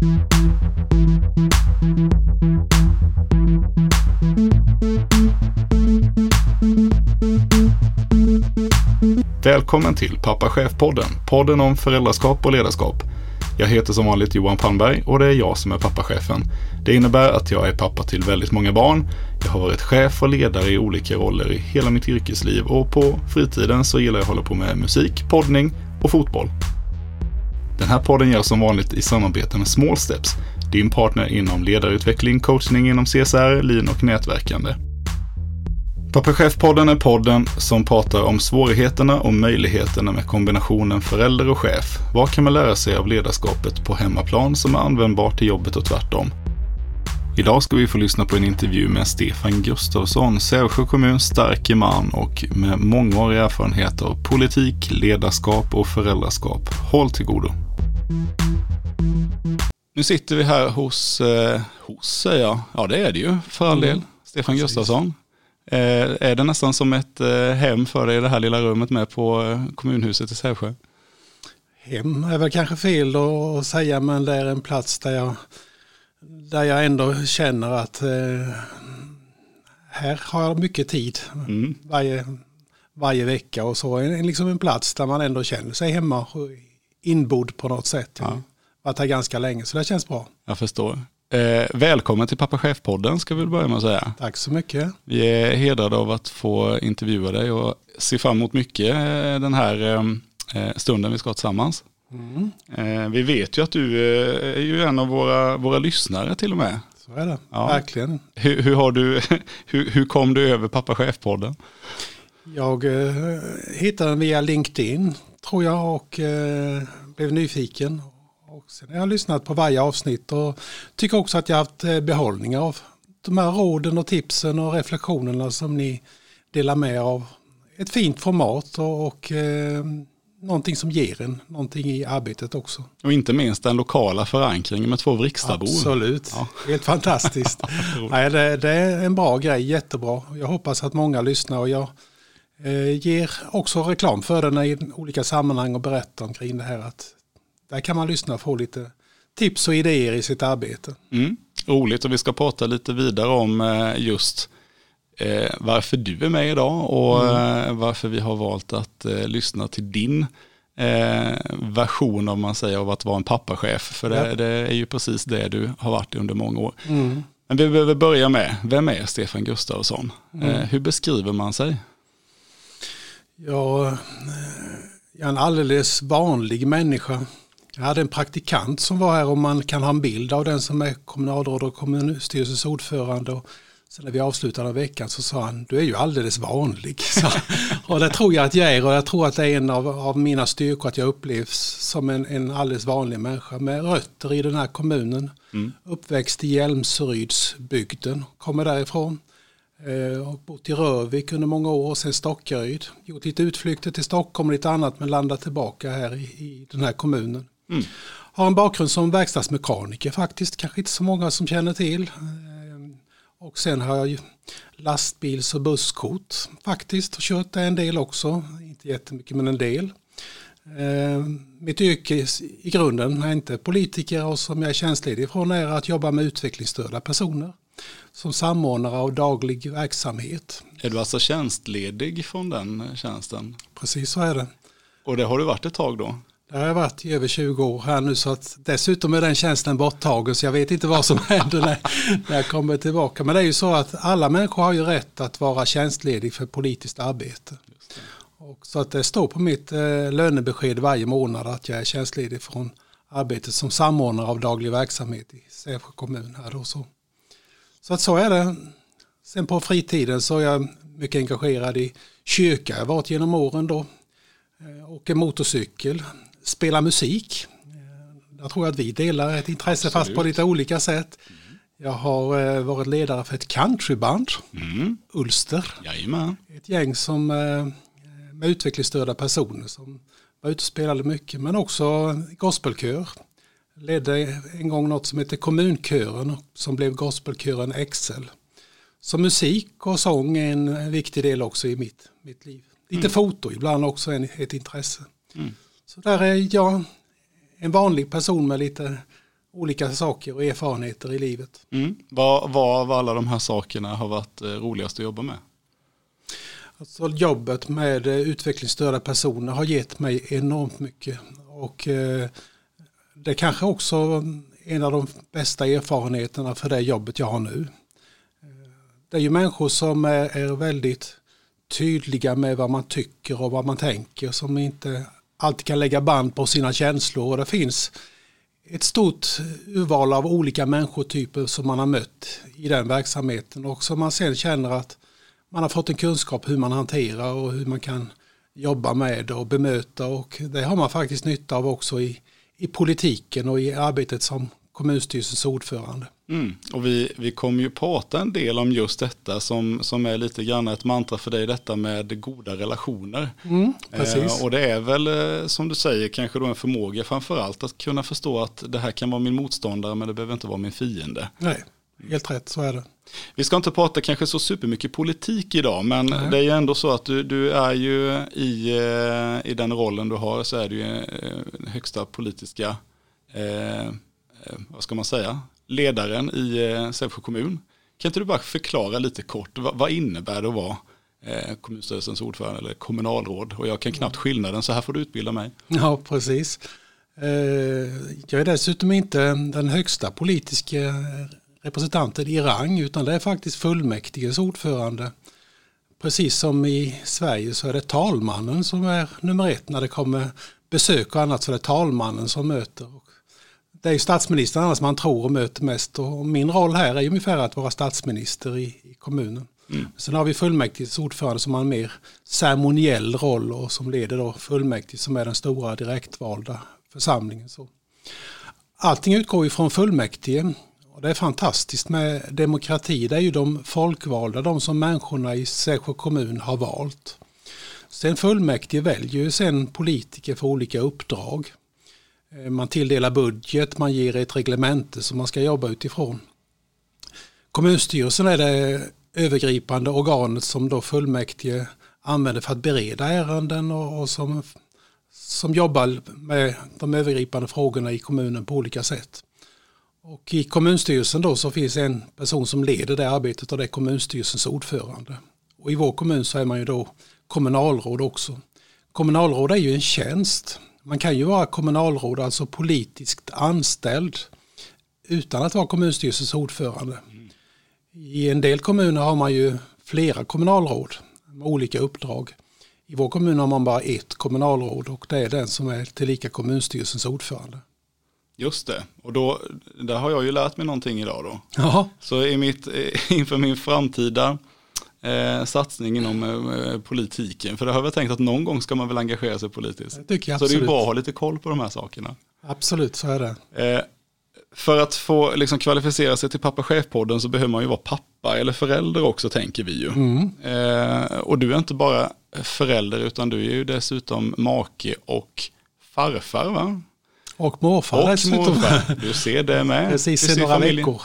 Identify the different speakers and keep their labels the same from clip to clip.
Speaker 1: Välkommen till Pappa Chef-podden, podden om föräldraskap och ledarskap. Jag heter som vanligt Johan Palmberg och det är jag som är pappachefen. Det innebär att jag är pappa till väldigt många barn. Jag har varit chef och ledare i olika roller i hela mitt yrkesliv och på fritiden så gillar jag att hålla på med musik, poddning och fotboll. Den här podden görs som vanligt i samarbete med Small Steps, din partner inom ledarutveckling, coachning inom CSR, lean och nätverkande. Pappa Chef-podden är podden som pratar om svårigheterna och möjligheterna med kombinationen förälder och chef. Vad kan man lära sig av ledarskapet på hemmaplan som är användbart till jobbet och tvärtom? Idag ska vi få lyssna på en intervju med Stefan Gustafsson, Sävsjö kommuns starke man och med mångårig erfarenhet av politik, ledarskap och föräldraskap. Håll till godo. Nu sitter vi här hos, eh, hos säger jag, ja det är det ju för all del, Stefan
Speaker 2: Precis.
Speaker 1: Gustafsson. Eh, är det nästan som ett eh, hem för dig, det här lilla rummet med på eh, kommunhuset i Sävsjö?
Speaker 2: Hem är väl kanske fel att säga men det är en plats där jag, där jag ändå känner att eh, här har jag mycket tid
Speaker 1: Mm.
Speaker 2: varje, varje vecka och så. En, liksom en plats där man ändå känner sig hemma inbodd på något sätt. Jag har varit här ganska länge så det känns bra.
Speaker 1: Jag förstår. Eh, välkommen till Pappa Chef-podden ska vi börja med att säga.
Speaker 2: Tack så mycket.
Speaker 1: Vi är hedrade av att få intervjua dig och ser fram emot mycket eh, den här eh, stunden vi ska ha tillsammans.
Speaker 2: Mm,
Speaker 1: Eh, vi vet ju att du eh, är ju en av våra, våra lyssnare till och med.
Speaker 2: så är det,
Speaker 1: Ja.
Speaker 2: verkligen.
Speaker 1: Hur, hur, har du, hur, hur kom du över Pappa Chef-podden?
Speaker 2: Jag eh, hittade den via LinkedIn tror jag och eh, blev nyfiken. Och sen har jag lyssnat på varje avsnitt och tycker också att jag har haft eh, behållning av de här råden och tipsen och reflektionerna som ni delar med av. Ett fint format och, och eh, någonting som ger en någonting i arbetet också.
Speaker 1: Och inte minst den lokala förankringen med två riksdagsbor.
Speaker 2: Absolut,
Speaker 1: Ja.
Speaker 2: helt fantastiskt. Nej, det, det är en bra grej, jättebra. Jag hoppas att många lyssnar och jag ger också reklam för den i olika sammanhang och berättar omkring det här. Att där kan man lyssna och få lite tips och idéer i sitt arbete.
Speaker 1: Mm. Roligt och vi ska prata lite vidare om eh, just eh, varför du är med idag och eh, varför vi har valt att eh, lyssna till din eh, version om man säger av att vara en pappachef. För det,
Speaker 2: Ja.
Speaker 1: det är ju precis det du har varit under många år.
Speaker 2: Mm.
Speaker 1: Men vi behöver börja med, vem är Stefan Gustafsson? Eh, hur beskriver man sig?
Speaker 2: Jag, eh, jag är en alldeles vanlig människa. Jag hade en praktikant som var här och man kan ha en bild av den som är kommunalråd och kommunstyrelsens ordförande. Och sen när vi avslutade veckan så sa han, du är ju alldeles vanlig. Så, och det tror jag att jag är och jag tror att det är en av, av mina styrkor att jag upplevs som en, en alldeles vanlig människa med rötter i den här kommunen. Uppväxt i Hjälmserydsbygden, kommer därifrån. Eh, och bott i Rövik under många år och sen Stockaryd. Gjort lite utflykter till Stockholm och lite annat men landat tillbaka här i, i den här kommunen.
Speaker 1: Mm.
Speaker 2: Har en bakgrund som verkstadsmekaniker faktiskt, kanske inte så många som känner till. Eh, Och sen har jag lastbils och busskort faktiskt och kört det en del också. Inte jättemycket men en del. Eh, Mitt yrke i grunden är inte politiker och som jag är tjänstledig ifrån är att jobba med utvecklingsstörda personer som samordnare av daglig verksamhet.
Speaker 1: Är du alltså tjänstledig från den tjänsten?
Speaker 2: Precis så är det.
Speaker 1: Och det har du varit ett tag då?
Speaker 2: Det har jag varit i över 20 år här nu så att dessutom är den tjänsten borttagen så jag vet inte vad som händer när, när jag kommer tillbaka. Men det är ju så att alla människor har ju rätt att vara tjänstledig för politiskt arbete. Och så att det står på mitt eh, lönebesked varje månad att jag är tjänstledig från arbetet som samordnare av daglig verksamhet i Sävsjö kommun. Här då, så. Så att så är det. Sen på fritiden så är jag mycket engagerad i kyrka. Jag har varit genom åren då. Eh, Åker motorcykel, spelar musik. Eh, Jag tror att vi delar ett intresse fast på
Speaker 1: Absolut.
Speaker 2: lite olika sätt. Jag har eh, varit ledare för ett countryband,
Speaker 1: Mm.
Speaker 2: Ulster.
Speaker 1: Jajamän.
Speaker 2: Ett gäng som, med utvecklingsstörda personer som var ute och spelade mycket. Men också gospelkör. Ledde en gång något som heter kommunkören som blev gospelkören Excel. Så musik och sång är en viktig del också i mitt, mitt liv. Lite foto ibland också en, ett intresse.
Speaker 1: Mm.
Speaker 2: Så där är jag en vanlig person med lite olika saker och erfarenheter i livet.
Speaker 1: Mm. Vad, vad av alla de här sakerna har varit eh, roligast att jobba med?
Speaker 2: Alltså jobbet med eh, utvecklingsstörda personer har gett mig enormt mycket. Och eh, det kanske också är en av de bästa erfarenheterna för det jobbet jag har nu. Det är ju människor som är, är väldigt tydliga med vad man tycker och vad man tänker som inte alltid kan lägga band på sina känslor och det finns ett stort urval av olika människotyper som man har mött i den verksamheten och som man sen känner att man har fått en kunskap hur man hanterar och hur man kan jobba med och bemöta och det har man faktiskt nytta av också i, i politiken och i arbetet som kommunstyrelsens ordförande.
Speaker 1: Mm. Och vi, vi kommer ju prata en del om just detta som, som är lite grann ett mantra för dig, detta med goda relationer.
Speaker 2: Mm, precis.
Speaker 1: Eh, och det är väl eh, som du säger kanske då en förmåga framförallt att kunna förstå att det här kan vara min motståndare men det behöver inte vara min fiende.
Speaker 2: Nej, helt rätt så är det.
Speaker 1: Vi ska inte prata kanske så supermycket politik idag men Nej. det är ju ändå så att du, du är ju i, eh, i den rollen du har så är du ju eh, högsta politiska eh, Eh, vad ska man säga, ledaren i Sävsjö kommun. Kan inte du bara förklara lite kort, vad, vad innebär det att vara kommunstyrelsens ordförande eller kommunalråd? Och jag kan knappt skillnaden, så här får du utbilda mig.
Speaker 2: Ja, precis. Jag är dessutom inte den högsta politiska representanten i rang, utan det är faktiskt fullmäktiges ordförande. Precis som i Sverige så är det talmannen som är nummer ett när det kommer besök och annat så är det talmannen som möter det är ju statsministern annars man tror och möter mest och min roll här är ungefär att vara statsminister i, i kommunen. Mm. Sen har vi fullmäktiges ordförande som har en mer ceremoniell roll och som leder då fullmäktige som är den stora direktvalda församlingen. Så. Allting utgår ju från fullmäktige och det är fantastiskt med demokrati. Det är ju de folkvalda, de som människorna i Sävsjö kommun har valt. Sen fullmäktige väljer ju sen politiker för olika uppdrag. Eh, man tilldelar budget, man ger ett reglemente som man ska jobba utifrån. Kommunstyrelsen är det övergripande organet som då fullmäktige använder för att bereda ärenden och, och som, som jobbar med de övergripande frågorna i kommunen på olika sätt. Och I kommunstyrelsen då så finns en person som leder det arbetet och det är kommunstyrelsens ordförande. Och I vår kommun så är man ju då kommunalråd också. Kommunalråd är ju en tjänst man kan ju vara kommunalråd, alltså politiskt anställd utan att vara kommunstyrelsens ordförande. I en del kommuner har man ju flera kommunalråd med olika uppdrag. I vår kommun har man bara ett kommunalråd och det är den som är tillika kommunstyrelsens ordförande.
Speaker 1: Just det, och då, där har jag ju lärt mig någonting idag då.
Speaker 2: Jaha.
Speaker 1: Så i mitt, inför min framtida eh, satsning inom eh, politiken. För det har jag tänkt att någon gång ska man väl engagera sig politiskt.
Speaker 2: Det tycker jag
Speaker 1: så det är bra att ha lite koll på de här sakerna.
Speaker 2: Absolut, så är det.
Speaker 1: Eh, för att få liksom, kvalificera sig till Pappa Chef-podden så behöver man ju vara pappa eller förälder också tänker vi ju.
Speaker 2: Mm.
Speaker 1: Eh, och du är inte bara förälder utan du är ju dessutom make och farfar va?
Speaker 2: Och morfar
Speaker 1: och. Morfar. Du ser det med.
Speaker 2: Precis i några familjen... veckor.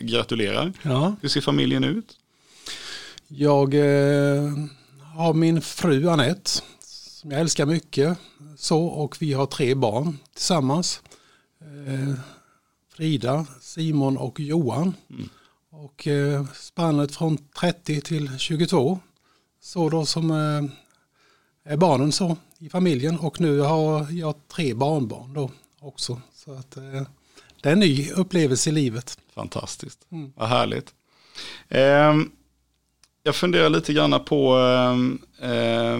Speaker 1: Gratulerar.
Speaker 2: Ja.
Speaker 1: Hur ser familjen ut?
Speaker 2: Jag eh, har min fru Anette som jag älskar mycket. Så, och vi har tre barn tillsammans. Eh, Frida, Simon och Johan. Mm. Och eh, spannet från 30 till 22. Så då som eh, är barnen så i familjen. Och nu har jag tre barnbarn då också. Så att, eh, det är en ny upplevelse i livet.
Speaker 1: Fantastiskt, mm. vad härligt. Um, jag funderar lite grann på, eh, eh,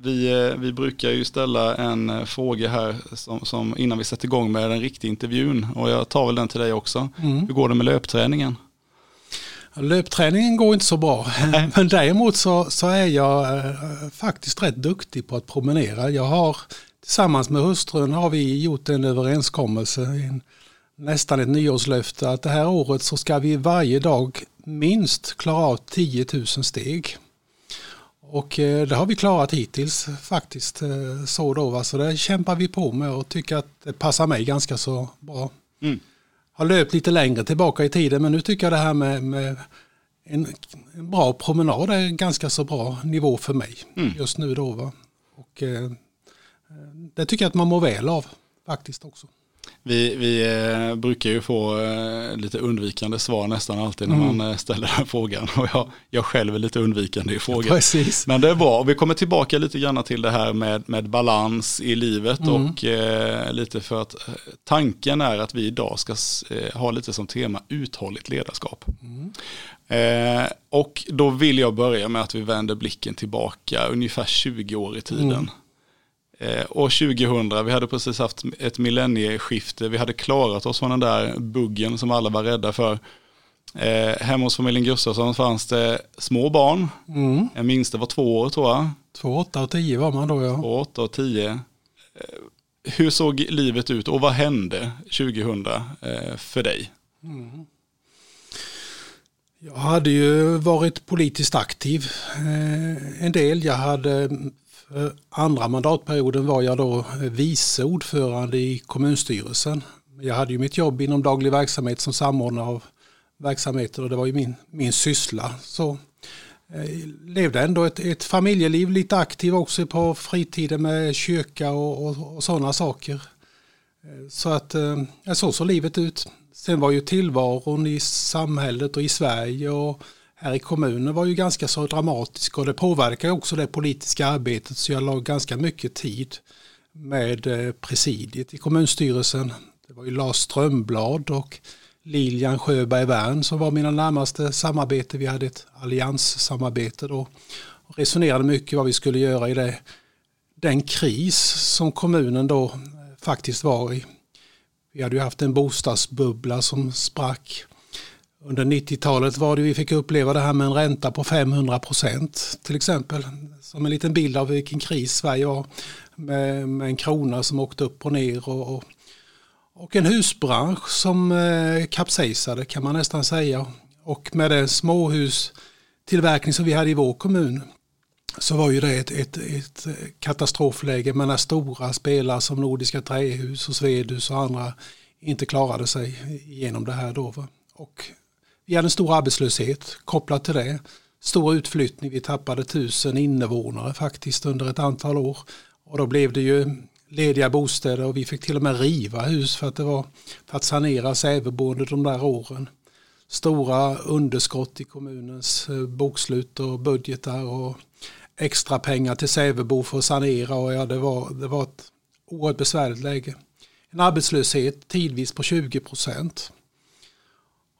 Speaker 1: vi, vi brukar ju ställa en eh, fråga här som, som, innan vi sätter igång med den riktiga intervjun och jag tar väl den till dig också. Mm. Hur går det med löpträningen?
Speaker 2: Löpträningen går inte så bra, men däremot så, så är jag eh, faktiskt rätt duktig på att promenera. Jag har tillsammans med hustrun har vi gjort en överenskommelse, en, nästan ett nyårslöfte, att det här året så ska vi varje dag minst klara av 10 000 steg. Och eh, det har vi klarat hittills faktiskt. Eh, så då, va? så det kämpar vi på med och tycker att det passar mig ganska så bra. Mm. Har löpt lite längre tillbaka i tiden men nu tycker jag det här med, med en, en, bra promenad är en ganska så bra nivå för mig mm. just nu då. Va? Och, eh, det tycker jag att man mår väl av faktiskt också.
Speaker 1: Vi, vi eh, brukar ju få eh, lite undvikande svar nästan alltid när mm. man eh, ställer den frågan. Och jag, jag själv är lite undvikande i frågan.
Speaker 2: Precis.
Speaker 1: Men det är bra. Vi kommer tillbaka lite grann till det här med, med balans i livet. Mm. Och eh, lite för att tanken är att vi idag ska ha lite som tema uthålligt ledarskap. Mm. Eh, och då vill jag börja med att vi vänder blicken tillbaka ungefär 20 år i tiden. Eh, år 2000, vi hade precis haft ett millennieskifte, vi hade klarat oss från den där buggen som alla var rädda för. Eh, hemma hos familjen Gustafsson fanns det små barn, mm. en minsta var två år tror jag.
Speaker 2: Två, åtta och tio var man då ja.
Speaker 1: Två, åtta och tio. Eh, hur såg livet ut och vad hände 2000 eh, för dig? Mm.
Speaker 2: Jag hade ju varit politiskt aktiv en del. Jag hade Eh, andra mandatperioden var jag då eh, vice ordförande i kommunstyrelsen. Jag hade ju mitt jobb inom daglig verksamhet som samordnare av verksamheter och det var ju min, min syssla. Så jag levde ändå ett, ett familjeliv, lite aktiv också på fritiden med kyrka och, och, och sådana saker. Så att ja, så såg livet ut. Sen var ju tillvaron i samhället och i Sverige och här i kommunen var ju ganska så dramatisk och det påverkar också det politiska arbetet så jag la ganska mycket tid med eh, presidiet i kommunstyrelsen. Det var ju Lars Strömblad och Lilian Sjöberg Wern som var mina närmaste samarbete. Vi hade ett allianssamarbete då och resonerade mycket vad vi skulle göra i det, den kris som kommunen då eh, faktiskt var i. Vi hade ju haft en bostadsbubbla som sprack under 90-talet var det vi fick uppleva det här med en ränta på 500 procent till exempel. Som en liten bild av vilken kris Sverige var. Med, med en krona som åkte upp och ner. Och, och, och en husbransch som eh, kapsejsade kan man nästan säga. Och med den småhustillverkning som vi hade i vår kommun så var ju det ett, ett, ett eh, katastrofläge med när stora spelare som Nordiska Trähus och Svedhus och andra inte klarade sig igenom det här då. Och vi hade en stor arbetslöshet kopplat till det. Stor utflyttning, vi tappade tusen invånare faktiskt under ett antal år. Och då blev det ju lediga bostäder och vi fick till och med riva hus för att det var för att sanera Säveboende de där åren. Stora underskott i kommunens eh, bokslut och budgetar och extra pengar till Sävebo för att sanera och ja, det, var, det var ett oerhört besvärligt läge. En arbetslöshet tidvis på 20 procent.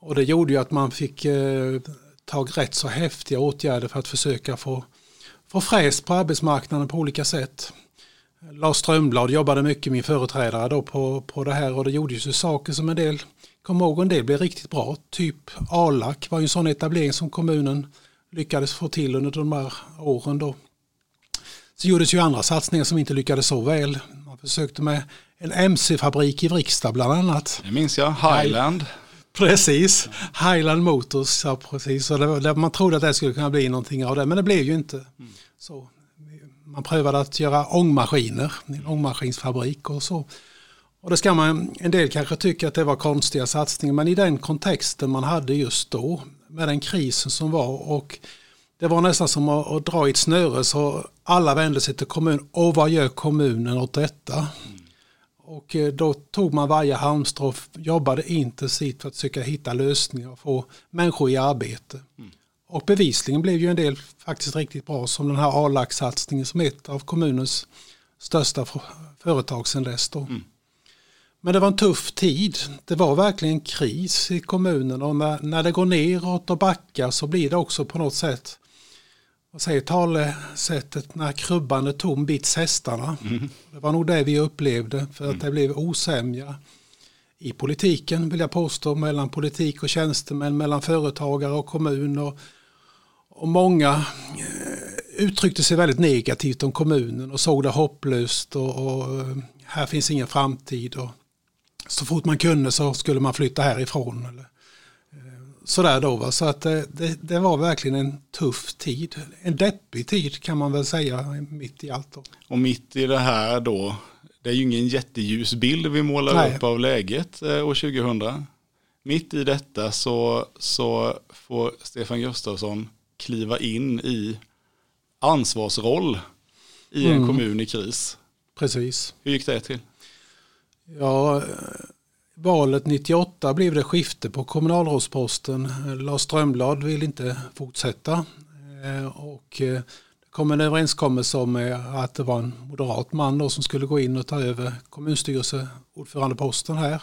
Speaker 2: Och det gjorde ju att man fick eh, ta rätt så häftiga åtgärder för att försöka få, få fräs på arbetsmarknaden på olika sätt. Lars Strömblad jobbade mycket, min företrädare då på, på det här och det gjordes ju saker som en del, kom ihåg en del blev riktigt bra. Typ Alak var ju en sån etablering som kommunen lyckades få till under de här åren då. Så gjordes ju andra satsningar som inte lyckades så väl. Man försökte med en MC-fabrik i Vriksta bland annat.
Speaker 1: Det minns jag, Highland.
Speaker 2: Precis, Highland Motors, ja, precis. Och det, det, man trodde att det skulle kunna bli någonting av det, men det blev ju inte mm. så. Man prövade att göra ångmaskiner, en ångmaskinsfabrik och så. Och det ska man, en del kanske tycker att det var konstiga satsningar, men i den kontexten man hade just då, med den krisen som var och det var nästan som att, att dra i ett snöre så alla vände sig till kommunen. Och vad gör kommunen åt detta? Mm. Och eh, då tog man varje halmstrå och jobbade intensivt för att försöka hitta lösningar och få människor i arbete. Mm. Och bevisligen blev ju en del faktiskt riktigt bra som den här A-laxsatsningen som är ett av kommunens största företag sedan dess. Mm. Men det var en tuff tid. Det var verkligen kris i kommunen och när, när det går neråt och backar så blir det också på något sätt vad säger talesättet, när krubban är tom bits hästarna. Mm. Det var nog det vi upplevde för att mm. det blev osämja i politiken vill jag påstå, mellan politik och tjänstemän, mellan företagare och kommun. Och, och många eh, uttryckte sig väldigt negativt om kommunen och såg det hopplöst och, och eh, här finns ingen framtid. Och så fort man kunde så skulle man flytta härifrån. Eller, sådär då. Va? Så att det, det, var verkligen en tuff tid. En deppig tid kan man väl säga mitt i allt. Då.
Speaker 1: Och mitt i det här då, det är ju ingen jätteljus bild vi målar Nej. upp av läget eh, år 2000. Mitt i detta så, så får Stefan Gustafsson kliva in i ansvarsroll i en mm. kommun i kris.
Speaker 2: Precis.
Speaker 1: Hur gick det till?
Speaker 2: Ja, valet 98 blev det skifte på kommunalrådsposten. Lars Strömblad vill inte fortsätta. Eh, och eh, det kom en överenskommelse om eh, att det var en moderat man då som skulle gå in och ta över kommunstyrelseordförandeposten här.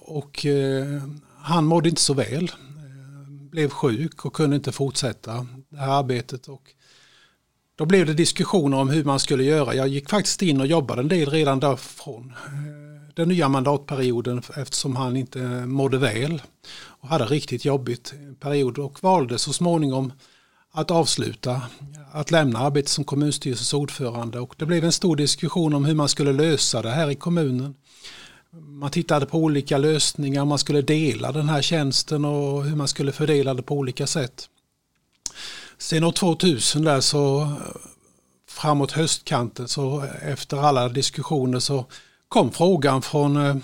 Speaker 2: Och han mådde inte så väl blev sjuk och kunde inte fortsätta det här arbetet. Och då blev det diskussioner om hur man skulle göra. Jag gick faktiskt in och jobbade en del redan därifrån den nya mandatperioden eftersom han inte mådde väl och hade riktigt jobbigt period och valde så småningom att avsluta, att lämna arbetet som kommunstyrelsens ordförande och det blev en stor diskussion om hur man skulle lösa det här i kommunen man tittade på olika lösningar, man skulle dela den här tjänsten och hur man skulle fördela det på olika sätt. Sen år 2000 där så framåt höstkanten så efter alla diskussioner så kom frågan från eh,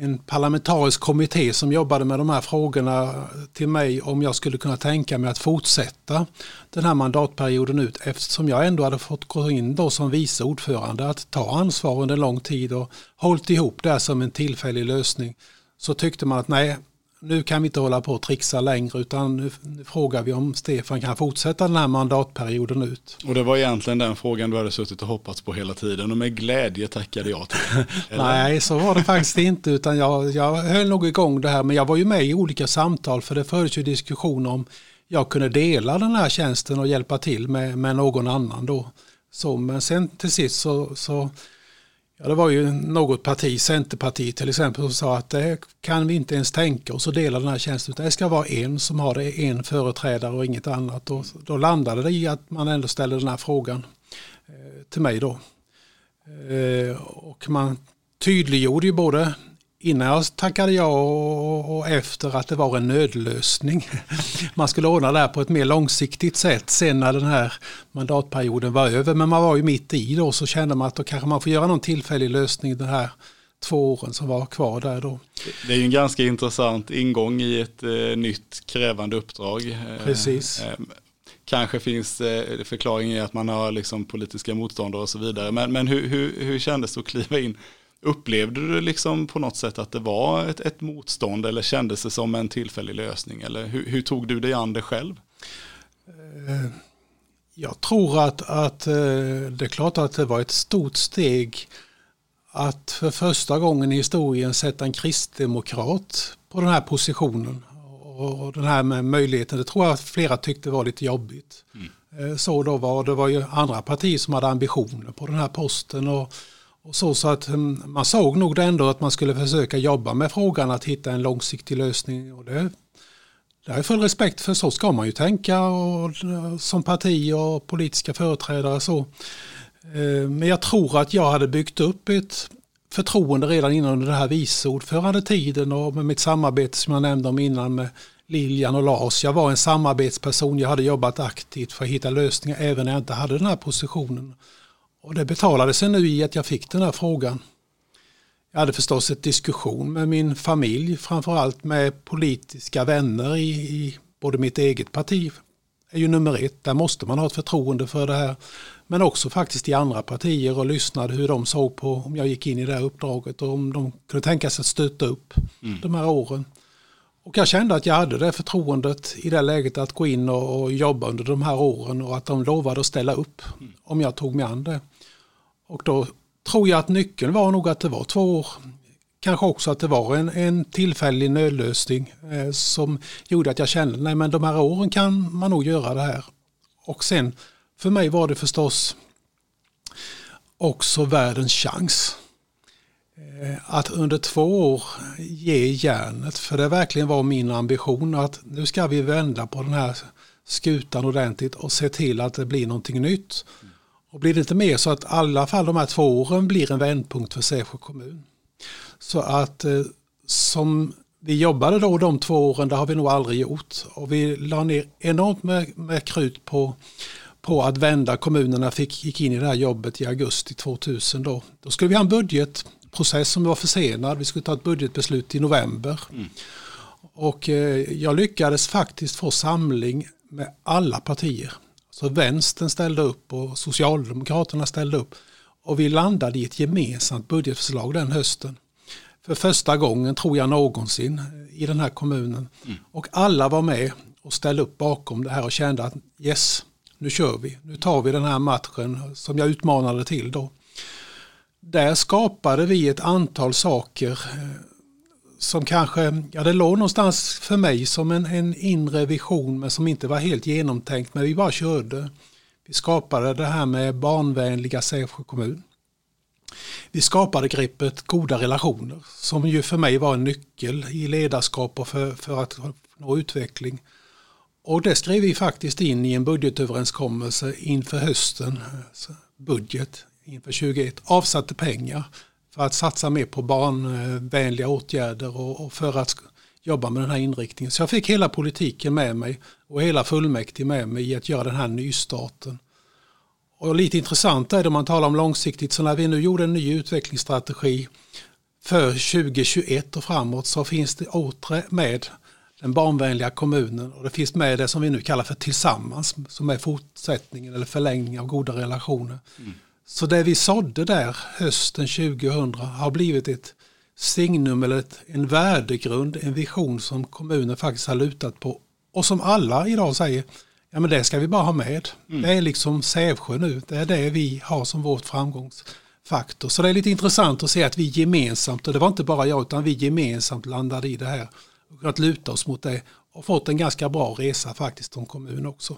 Speaker 2: en parlamentarisk kommitté som jobbade med de här frågorna till mig om jag skulle kunna tänka mig att fortsätta den här mandatperioden ut eftersom jag ändå hade fått gå in då som vice ordförande att ta ansvar under lång tid och hållit ihop det som en tillfällig lösning. Så tyckte man att nej, nu kan vi inte hålla på och trixa längre utan nu, frågar vi om Stefan kan fortsätta den här mandatperioden ut.
Speaker 1: Och det var egentligen den frågan du hade suttit och hoppats på hela tiden och med glädje tackade jag till
Speaker 2: Nej, så var det faktiskt inte utan jag, jag höll nog igång det här men jag var ju med i olika samtal för det fördes ju diskussion om jag kunde dela den här tjänsten och hjälpa till med, med någon annan då. Så, men sen till sist så, så Ja, det var ju något parti, Centerpartiet till exempel, som sa att det kan vi inte ens tänka oss att dela den här tjänsten. Utan det ska vara en som har det, en företrädare och inget annat. Och då landade det i att man ändå ställde den här frågan eh, till mig då. Eh, och man tydliggjorde ju både innan jag tackade ja och efter att det var en nödlösning. Man skulle ordna det här på ett mer långsiktigt sätt sen när den här mandatperioden var över. Men man var ju mitt i då så kände man att då kanske man får göra någon tillfällig lösning den här två åren som var kvar där då.
Speaker 1: Det är ju en ganska intressant ingång i ett eh, nytt krävande uppdrag.
Speaker 2: Eh, Precis. Eh,
Speaker 1: kanske finns eh, förklaring i att man har liksom politiska motståndare och så vidare. Men, men hur, hur, hur kändes det att kliva in Upplevde du liksom på något sätt att det var ett, ett motstånd eller kändes det som en tillfällig lösning? Eller hur, hur tog du dig an det själv?
Speaker 2: Eh, jag tror att, att eh, det är klart att det var ett stort steg att för första gången i historien sätta en kristdemokrat på den här positionen. Och den här med möjligheten, det tror jag att flera tyckte var lite jobbigt. Mm. Eh, så då var det var ju andra partier som hade ambitioner på den här posten. Och och så, så att mm, man såg nog ändå att man skulle försöka jobba med frågan att hitta en långsiktig lösning. Och det, det har jag full respekt för, så ska man ju tänka och, eh, som parti och politiska företrädare. så. Eh, men jag tror att jag hade byggt upp ett förtroende redan innan den här vice ordförandetiden och med mitt samarbete som jag nämnde om innan med Lilian och Lars. Jag var en samarbetsperson, jag hade jobbat aktivt för att hitta lösningar även när jag inte hade den här positionen. Och det betalade sig nu i att jag fick den här frågan. Jag hade förstås ett diskussion med min familj, framförallt med politiska vänner i, i både mitt eget parti, är ju nummer ett, där måste man ha ett förtroende för det här. Men också faktiskt i andra partier och lyssnade hur de såg på om jag gick in i det här uppdraget och om de kunde tänka sig att stötta upp mm. de här åren. Och jag kände att jag hade det förtroendet i det läget att gå in och, och jobba under de här åren och att de lovade att ställa upp mm. om jag tog mig an det. Och då tror jag att nyckeln var nog att det var två år. Kanske också att det var en, en tillfällig nödlösning eh, som gjorde att jag kände att de här åren kan man nog göra det här. Och sen för mig var det förstås också världens chans. Eh, att under två år ge järnet, för det verkligen var min ambition att nu ska vi vända på den här skutan ordentligt och se till att det blir någonting nytt. Och blir det inte mer så att i alla fall de här två åren blir en vändpunkt för Sävsjö kommun. Så att eh, som vi jobbade då de två åren, det har vi nog aldrig gjort. Och vi la ner enormt med, med krut på, på att vända. Kommunerna fick, gick in i det här jobbet i augusti 2000. Då, då skulle vi ha en budgetprocess som var försenad. Vi skulle ta ett budgetbeslut i november. Mm. Och eh, jag lyckades faktiskt få samling med alla partier. Så vänstern ställde upp och Socialdemokraterna ställde upp. Och vi landade i ett gemensamt budgetförslag den hösten. För första gången, tror jag någonsin, i den här kommunen. Mm. Och alla var med och ställde upp bakom det här och kände att yes, nu kör vi. Nu tar vi den här matchen som jag utmanade till då. Där skapade vi ett antal saker eh, som kanske, ja det låg någonstans för mig som en, en inre vision men som inte var helt genomtänkt men vi bara körde. Vi skapade det här med barnvänliga Sävsjö kommun. Vi skapade greppet goda relationer som ju för mig var en nyckel i ledarskap och för, för att nå utveckling. Och det skrev vi faktiskt in i en budgetöverenskommelse inför hösten, eh, budget inför 2021, avsatte pengar för att satsa mer på barnvänliga åtgärder och, och för att jobba med den här inriktningen. Så jag fick hela politiken med mig och hela fullmäktige med mig i att göra den här nystarten. Och lite intressant är det om man talar om långsiktigt, så när vi nu gjorde en ny utvecklingsstrategi för 2021 och framåt så finns det åter med den barnvänliga kommunen och det finns med det som vi nu kallar för tillsammans som är fortsättningen eller förlängning av goda relationer. Mm. Så det vi sådde där hösten 2000 har blivit ett signum eller ett, en värdegrund, en vision som kommunen faktiskt har lutat på och som alla idag säger ja men det ska vi bara ha med. Mm. Det är liksom Sävsjö nu, det är det vi har som vårt framgångsfaktor. Så det är lite intressant att se att vi gemensamt, och det var inte bara jag utan vi gemensamt landade i det här och kunnat luta oss mot det och fått en ganska bra resa faktiskt som kommun också.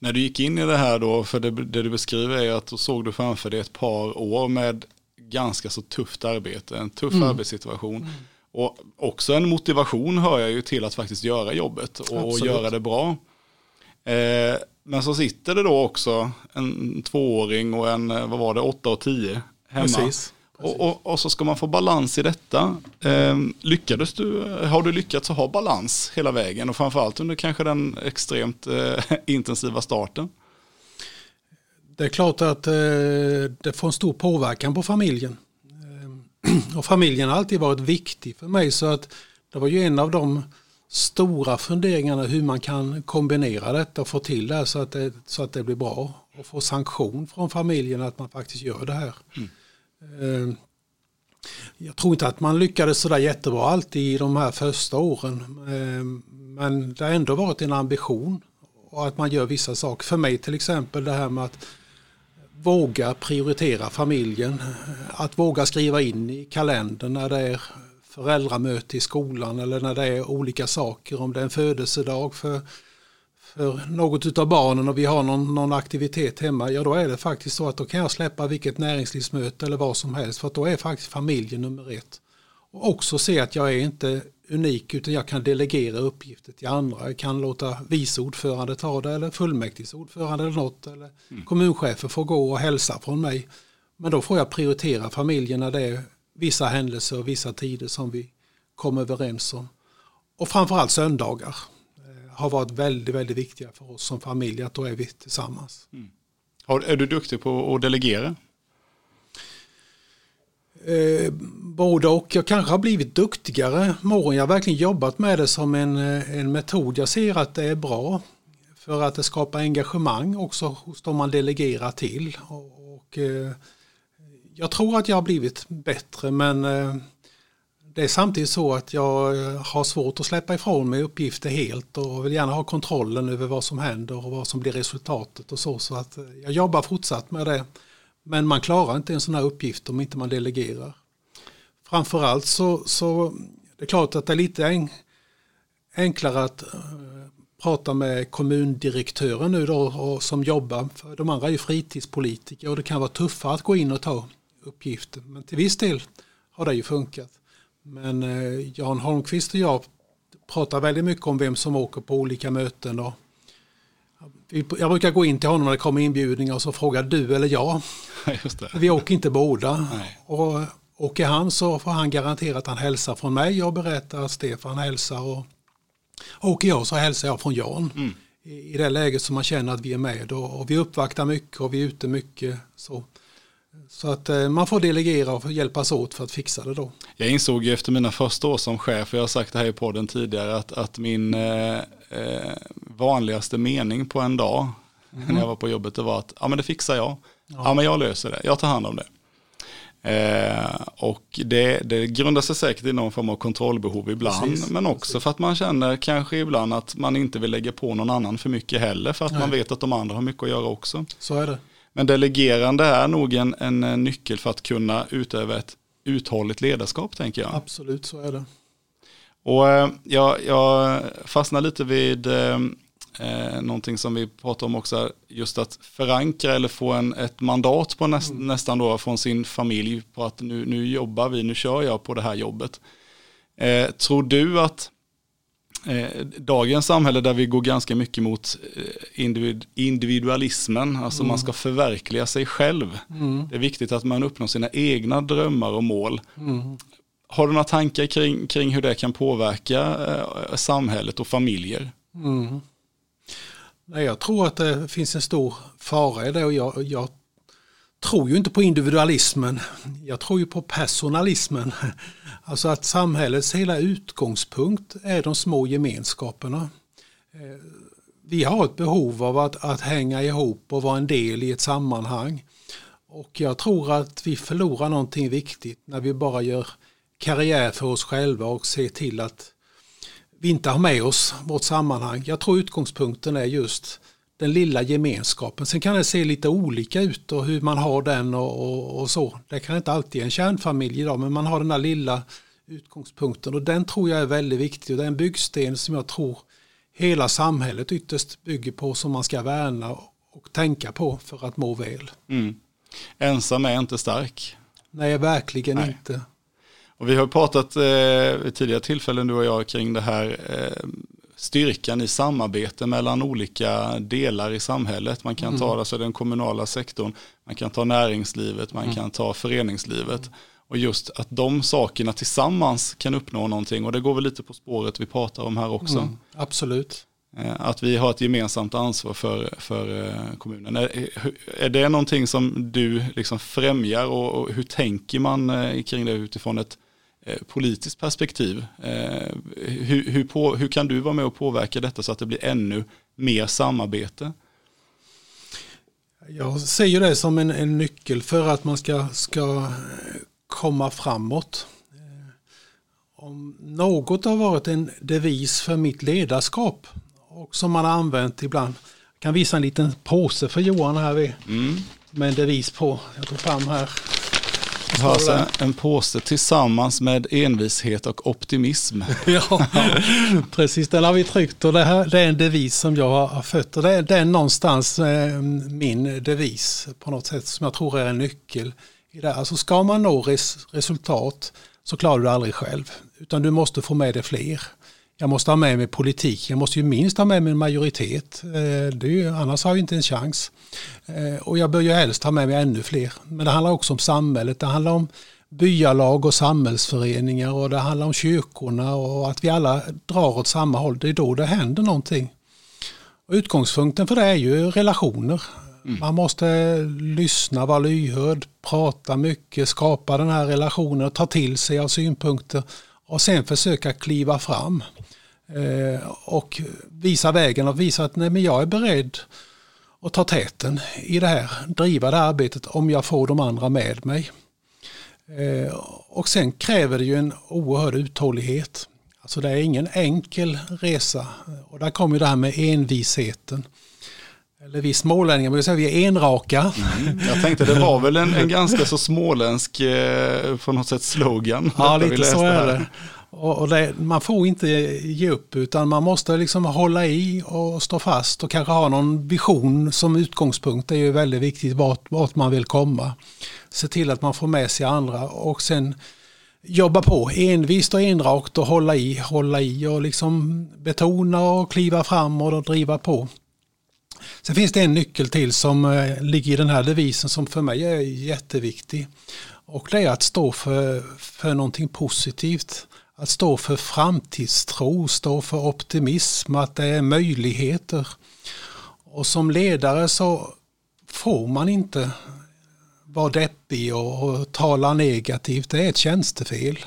Speaker 1: När du gick in i det här då, för det, det du beskriver är att då såg du framför dig ett par år med ganska så tufft arbete, en tuff mm. arbetssituation. Mm. Och också en motivation hör jag ju till att faktiskt göra jobbet och Absolut. göra det bra. Eh, men så sitter det då också en tvååring och en, vad var det, åtta och tio hemma. Precis. Och, och, och, så ska man få balans i detta. Eh, lyckades du, har du lyckats ha balans hela vägen och framförallt under kanske den extremt eh, intensiva starten?
Speaker 2: Det är klart att eh, det får en stor påverkan på familjen. Eh, och familjen har alltid varit viktig för mig så att det var ju en av de stora funderingarna hur man kan kombinera detta och få till det så att det, så att det blir bra. Och få sanktion från familjen att man faktiskt gör det här. Mm. Eh, jag tror inte att man lyckades sådär jättebra alltid i de här första åren. Eh, men det har ändå varit en ambition och att man gör vissa saker. För mig till exempel det här med att våga prioritera familjen. Att våga skriva in i kalendern när det är föräldramöte i skolan eller när det är olika saker. Om det är en födelsedag för för något av barnen och vi har någon, någon, aktivitet hemma, ja då är det faktiskt så att då kan jag släppa vilket näringslivsmöte eller vad som helst för att då är faktiskt familjen nummer ett. Och också se att jag är inte unik utan jag kan delegera uppgifter till andra. Jag kan låta vice ordförande ta det eller fullmäktigeordförande eller något eller mm. kommunchefer får gå och hälsa från mig. Men då får jag prioritera familjen när det är vissa händelser och vissa tider som vi kommer överens om. Och framförallt söndagar har varit väldigt, väldigt viktiga för oss som familj, att då är vi tillsammans. Mm.
Speaker 1: Är du duktig på att delegera?
Speaker 2: Eh, både och. Jag kanske har blivit duktigare åren. Jag har verkligen jobbat med det som en, eh, en metod. Jag ser att det är bra för att det skapar engagemang också hos de man delegerar till. Och, och eh, jag tror att jag har blivit bättre men eh, det är samtidigt så att jag eh, har svårt att släppa ifrån mig uppgifter helt och vill gärna ha kontrollen över vad som händer och vad som blir resultatet och så. Så att eh, jag jobbar fortsatt med det. Men man klarar inte en sån här uppgift om inte man delegerar. Framförallt så, så det är klart att det är lite enklare att eh, prata med kommundirektören nu då och, som jobbar. För de andra är ju fritidspolitiker och det kan vara tuffare att gå in och ta uppgifter. Men till viss del har det ju funkat. Men eh, Jan Holmqvist och jag pratar väldigt mycket om vem som åker på olika möten. Och jag brukar gå in till honom när det kommer inbjudningar och så frågar du eller jag. Vi åker inte båda. Nej. Och åker han så får han garantera att han hälsar från mig och berättar att Stefan hälsar. Och åker jag så hälsar jag från Jan. Mm. I, det läget som man känner att vi är med. Och, och vi uppvaktar mycket och vi är ute mycket. Så så att eh, man får delegera och hjälpas åt för att fixa det då.
Speaker 1: Jag insåg ju efter mina första år som chef, jag har sagt det här i podden tidigare, att, att min eh, eh vanligaste mening på en dag mm. när jag var på jobbet det var att ja men det fixar jag. Ja. ja men jag löser det, jag tar hand om det. Eh, och det, det grundar sig säkert i någon form av kontrollbehov ibland, precis, men också precis. för att man känner kanske ibland att man inte vill lägga på någon annan för mycket heller, för att Nej. man vet att de andra har mycket att göra också.
Speaker 2: Så är det.
Speaker 1: Men delegerande är nog en, en nyckel för att kunna utöva ett uthålligt ledarskap, tänker jag.
Speaker 2: Absolut, så är det.
Speaker 1: Och eh, jag, jag fastnar lite vid eh, eh, någonting som vi pratar om också, just att förankra eller få en, ett mandat på näst, mm. nästan då från sin familj på att nu, nu jobbar vi, nu kör jag på det här jobbet. Eh, tror du att eh, dagens samhälle där vi går ganska mycket mot eh, individ, individualismen, alltså mm. man ska förverkliga sig själv. Mm. Det är viktigt att man uppnår sina egna drömmar och mål. Mm. Har du några tankar kring, kring hur det kan påverka eh, samhället och familjer? Mm.
Speaker 2: Nej, jag tror att det finns en stor fara i det och jag, jag tror ju inte på individualismen. Jag tror ju på personalismen. Alltså att samhällets hela utgångspunkt är de små gemenskaperna. Eh, vi har ett behov av att, att hänga ihop och vara en del i ett sammanhang. Och jag tror att vi förlorar någonting viktigt när vi bara gör karriär för oss själva och ser till att vi inte har med oss vårt sammanhang. Jag tror utgångspunkten är just den lilla gemenskapen. Sen kan det se lite olika ut och hur man har den och, och, och så. Det kan inte alltid en kärnfamilj idag men man har den där lilla utgångspunkten och den tror jag är väldigt viktig och det är en byggsten som jag tror hela samhället ytterst bygger på som man ska värna och tänka på för att må väl. Mm.
Speaker 1: Ensam är inte stark.
Speaker 2: Nej, verkligen Nej. inte.
Speaker 1: Och vi har pratat eh, vid tidigare tillfällen du och jag kring det här eh, styrkan i samarbete mellan olika delar i samhället. Man kan mm. ta alltså den kommunala sektorn, man kan ta näringslivet, man mm. kan ta föreningslivet. Och just att de sakerna tillsammans kan uppnå någonting och det går väl lite på spåret vi pratar om här också. Mm,
Speaker 2: absolut.
Speaker 1: Eh, att vi har ett gemensamt ansvar för, för eh, kommunen. Är, är det någonting som du liksom främjar och, och hur tänker man eh, kring det utifrån ett Eh, politiskt perspektiv. Eh, hur, hur, på, hur kan du vara med och påverka detta så att det blir ännu mer samarbete?
Speaker 2: Jag ser ju det som en, en nyckel för att man ska, ska komma framåt. Eh, om något har varit en devis för mitt ledarskap och som man har använt ibland. Jag kan visa en liten påse för Johan här mm. med en devis på. Jag tog fram här.
Speaker 1: Alltså en påse tillsammans med envishet och optimism.
Speaker 2: ja, precis. Den har vi tryckt och det, här, det är en devis som jag har fött. Och det är, det är någonstans eh, min devis på något sätt som jag tror är en nyckel. I det. Alltså ska man nå res, resultat så klarar du det aldrig själv. Utan du måste få med dig fler. Jag måste ha med mig politik. Jag måste ju minst ha med mig en majoritet. Eh, det ju, annars har jag inte en chans. Eh, och jag bör ju helst ha med mig ännu fler. Men det handlar också om samhället. Det handlar om byalag och samhällsföreningar och det handlar om kyrkorna och att vi alla drar åt samma håll. Det är då det händer någonting. Och utgångspunkten för det är ju relationer. Mm. Man måste lyssna, vara lyhörd, prata mycket, skapa den här relationen, ta till sig av synpunkter och sen försöka kliva fram. Eh, och visa vägen och visa att nej, men jag är beredd att ta täten i det här, driva det här arbetet om jag får de andra med mig. Eh, och sen kräver det ju en oerhörd uthållighet. Alltså det är ingen enkel resa och där kommer det här med envisheten. Eller vi smålänningar brukar säga vi är enraka.
Speaker 1: Mm. Jag tänkte det var väl en, en ganska så småländsk eh, på något sätt slogan.
Speaker 2: Ja, lite så är det. Och, och det, man får inte ge upp utan man måste liksom hålla i och stå fast och kanske ha någon vision som utgångspunkt. Det är ju väldigt viktigt vart, vart man vill komma. Se till att man får med sig andra och sen jobba på envist och enrakt och hålla i, hålla i och liksom betona och kliva fram och driva på. Sen finns det en nyckel till som eh, ligger i den här devisen som för mig är jätteviktig. Och det är att stå för, för någonting positivt. Att stå för framtidstro, stå för optimism, att det är möjligheter. Och som ledare så får man inte vara deppig och, och tala negativt. Det är ett tjänstefel.